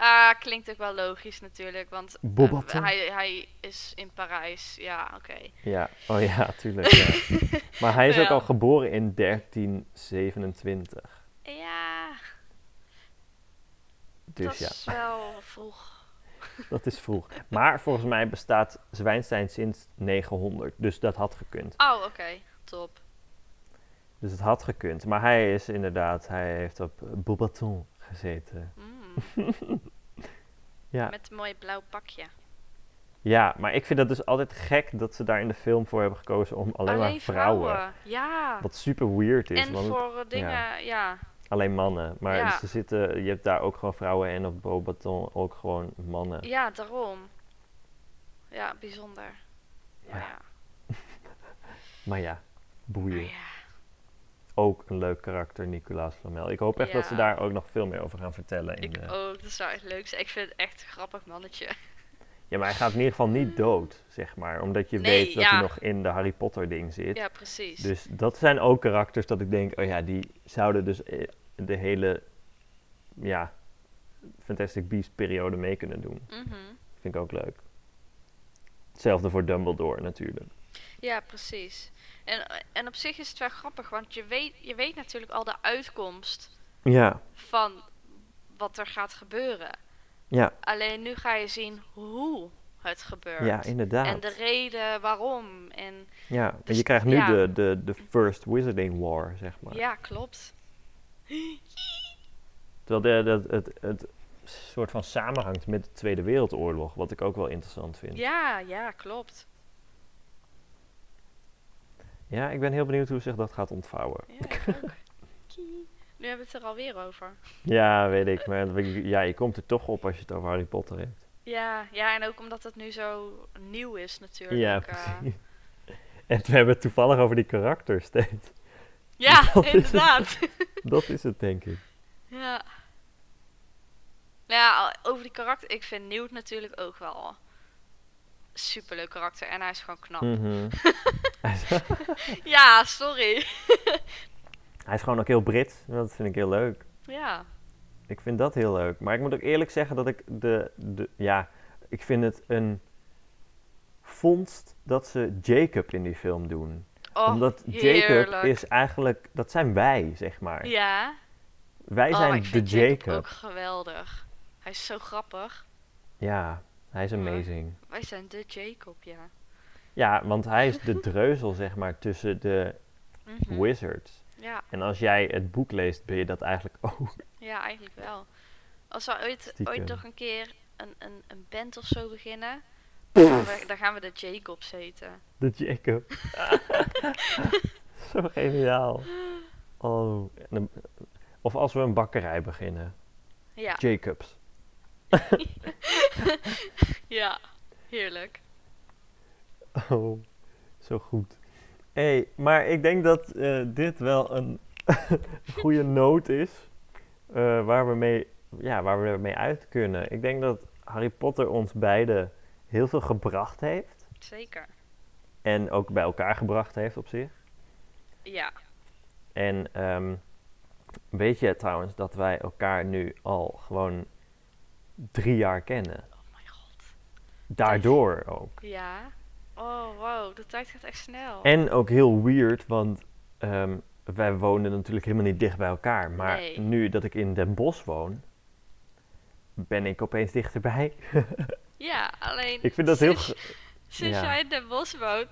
Ah, klinkt ook wel logisch natuurlijk, want eh, hij, hij is in Parijs. Ja, oké. Ja, oh ja, tuurlijk. Ja. maar hij is ook al geboren in 1327. Ja, Dus dat ja, is wel vroeg. dat is vroeg. Maar volgens mij bestaat Zwijnstein sinds 900, dus dat had gekund. Oh, oké. Top. Dus het had gekund. Maar hij is inderdaad, hij heeft op Bobaton gezeten. Mm, Ja. Met een mooi blauw pakje. ja, maar ik vind dat dus altijd gek dat ze daar in de film voor hebben gekozen om alleen, maar vrouwen. Ja. Wat super weird is, en want voor dingen, ja. alleen mannen. Maar Ja. ze zitten, je hebt daar ook gewoon vrouwen en op Bobaton ook gewoon mannen. Ja, daarom. Ja, bijzonder. Ja. Maar ja. Maar ja, Maar boeien. Ook een leuk karakter, Nicolaas Flamel. Ik hoop echt dat ze daar ook nog veel meer over gaan vertellen. In Ik de... ook, dat zou echt leuk zijn. Ik vind het echt een grappig mannetje. Ja, maar hij gaat in ieder geval niet dood, zeg maar. Omdat je Nee, weet dat ja. hij nog in de Harry Potter ding zit. Ja, precies. Dus dat zijn ook karakters dat ik denk, oh ja, die zouden dus eh, de hele, ja, Fantastic Beast periode mee kunnen doen. Mhm. Vind ik ook leuk. Hetzelfde voor Dumbledore natuurlijk. Ja, precies. En, en op zich is het wel grappig, want je weet, je weet natuurlijk al de uitkomst Ja, van wat er gaat gebeuren. ja, Alleen nu ga je zien hoe het gebeurt. ja, inderdaad. en de reden waarom. En ja, en dus- je krijgt nu ja. de, de, de First Wizarding War, zeg maar. ja, klopt. Terwijl de, de, het, het soort van samenhangt met de Tweede Wereldoorlog, wat ik ook wel interessant vind. Ja, ja, klopt. Ja, ik ben heel benieuwd hoe zich dat gaat ontvouwen. Ja. Nu hebben we het er alweer over. Ja, weet ik. Maar ja, je komt er toch op als je het over Harry Potter hebt. Ja, ja, en ook omdat het nu zo nieuw is natuurlijk. Ja, eh. precies. En we hebben het toevallig over die karakters steeds. ja, Dat is- inderdaad. Dat is het, denk ik. Ja. Ja, over die karakter. Ik vind Newt natuurlijk ook wel superleuk karakter. En hij is gewoon knap. Mhm. Ja, sorry. Hij is gewoon ook heel Brits. Dat vind ik heel leuk. Ja. Ik vind dat heel leuk. Maar ik moet ook eerlijk zeggen dat ik de, de ja, ik vind het een vondst dat ze Jacob in die film doen. Oh, Omdat Jacob heerlijk. is eigenlijk, dat zijn wij, zeg maar. Ja. Wij oh, zijn de vind Jacob. ook geweldig. Hij is zo grappig. Ja, hij is Ja. amazing. Wij zijn de Jacob, ja. Ja, want hij is de dreuzel, zeg maar, tussen de Mhm. wizards. Ja, En als jij het boek leest, ben je dat eigenlijk ook. ja, eigenlijk wel. Als we ooit, Stiekem. ooit nog een keer een, een, een band of zo beginnen, dan gaan, we, dan gaan we de Jacobs heten. De Jacob. Zo geniaal. Oh. dan- Of als we een bakkerij beginnen. Ja, Jacobs. ja, heerlijk. Oh, zo goed. hey, maar ik denk dat eh, dit wel een goede noot is. eh, waar, we mee, ja, waar we mee uit kunnen. Ik denk dat Harry Potter ons beiden heel veel gebracht heeft. Zeker. En ook bij elkaar gebracht heeft op zich. Ja, En ehm, weet je trouwens dat wij elkaar nu al gewoon drie jaar kennen? oh mijn god. Daardoor ook. Ja. Oh, wow, de tijd gaat echt snel. En ook heel weird, want ehm, wij woonden natuurlijk helemaal niet dicht bij elkaar. Maar Nee. nu dat ik in Den Bosch woon, ben ik opeens dichterbij. Ja, alleen ik vind dat heel... sinds, ge- sinds ja. jij in Den Bosch woont,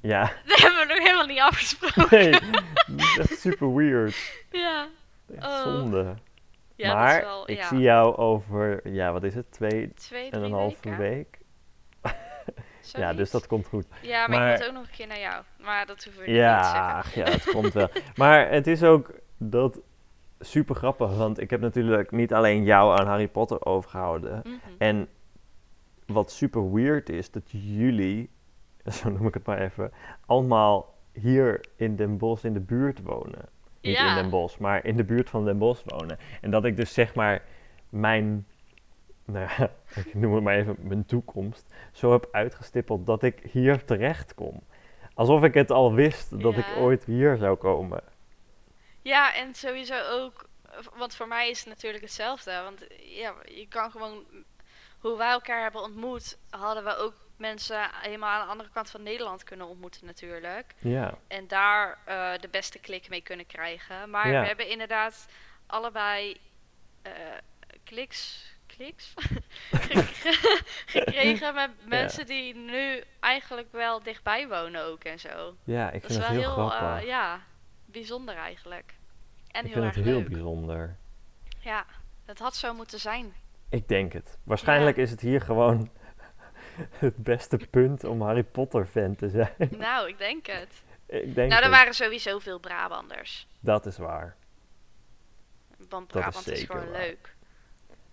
Ja, dat hebben we nog helemaal niet afgesproken. nee, dat is echt super weird. Ja, Echt Oh. zonde. Ja maar dat is wel, ik ja. zie jou over, ja wat is het, twee Twee, en een halve weken. week. Ja, dus dat komt goed. Ja, maar, maar- ik moet ook nog een keer naar jou. Maar dat hoeven we niet te zeggen. Ja, ja, het komt wel. Maar het is ook dat super grappig, want ik heb natuurlijk niet alleen jou aan Harry Potter overgehouden. Mhm. En wat super weird is, dat jullie, zo noem ik het maar even, allemaal hier in Den Bosch in de buurt wonen. Niet Ja. in Den Bosch, maar in de buurt van Den Bosch wonen. En dat ik dus zeg maar mijn, nou ja, ik noem het maar even mijn toekomst, zo heb uitgestippeld dat ik hier terecht kom. Alsof ik het al wist dat ik ooit hier zou komen. Ja, en sowieso ook, want voor mij is het natuurlijk hetzelfde. Want ja, je kan gewoon, hoe wij elkaar hebben ontmoet, hadden we ook mensen helemaal aan de andere kant van Nederland kunnen ontmoeten natuurlijk. Ja, En daar eh, de beste klik mee kunnen krijgen. Maar Ja. we hebben inderdaad allebei eh, kliks, kliks Ge- gekregen met mensen die nu eigenlijk wel dichtbij wonen ook en zo. ja ik Dat vind is het wel heel, grappig. eh, ja, bijzonder eigenlijk. En ik heel vind erg het heel leuk. bijzonder. Ja, het had zo moeten zijn. Ik denk het. Waarschijnlijk is het hier gewoon het beste punt om Harry Potter fan te zijn. nou, ik denk het. ik denk nou, er waren sowieso veel Brabanders. Dat is waar. Want Dat is Brabant is, gewoon waar. leuk.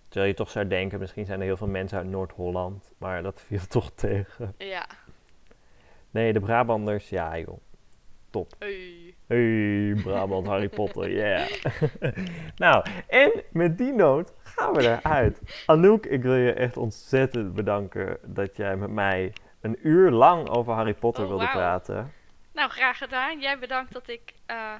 Terwijl je toch zou denken, misschien zijn er heel veel mensen uit Noord-Holland. Maar dat viel toch tegen. Ja. Nee, de Brabanders, ja joh. Hey. Hey, Brabant, Harry Potter, yeah. nou, en met die noot gaan we eruit. Anouk, ik wil je echt ontzettend bedanken dat jij met mij een uur lang over Harry Potter Oh, wilde praten. Nou, graag gedaan. Jij bedankt dat ik eh,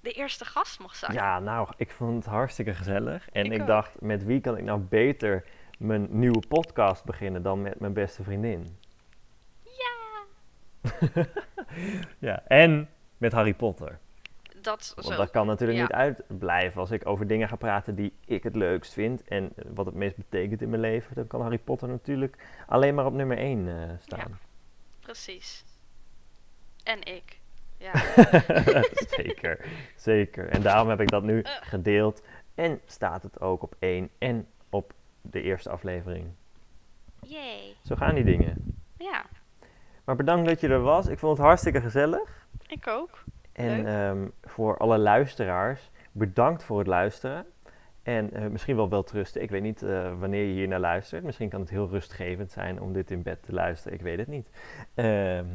de eerste gast mocht zijn. Ja, nou, ik vond het hartstikke gezellig. En Ik ik, dacht, met wie kan ik nou beter mijn nieuwe podcast beginnen dan met mijn beste vriendin? Ja. Ja, en met Harry Potter. Dat Want zo. dat kan natuurlijk ja. niet uitblijven. Als ik over dingen ga praten die ik het leukst vind en wat het meest betekent in mijn leven, dan kan Harry Potter natuurlijk alleen maar op nummer 1 staan. Precies. En ik. Ja. zeker, zeker. En daarom heb ik dat nu Eh. gedeeld. En staat het ook op 1 en op de eerste aflevering. Yay. Zo gaan die dingen. Ja, Maar bedankt dat je er was. Ik vond het hartstikke gezellig. Ik ook. En ehm, voor alle luisteraars, bedankt voor het luisteren. En eh, misschien wel wel trusten. Ik weet niet eh, wanneer je hier naar luistert. Misschien kan het heel rustgevend zijn om dit in bed te luisteren. Ik weet het niet. Ehm,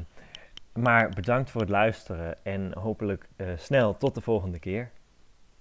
maar bedankt voor het luisteren en hopelijk eh, snel tot de volgende keer.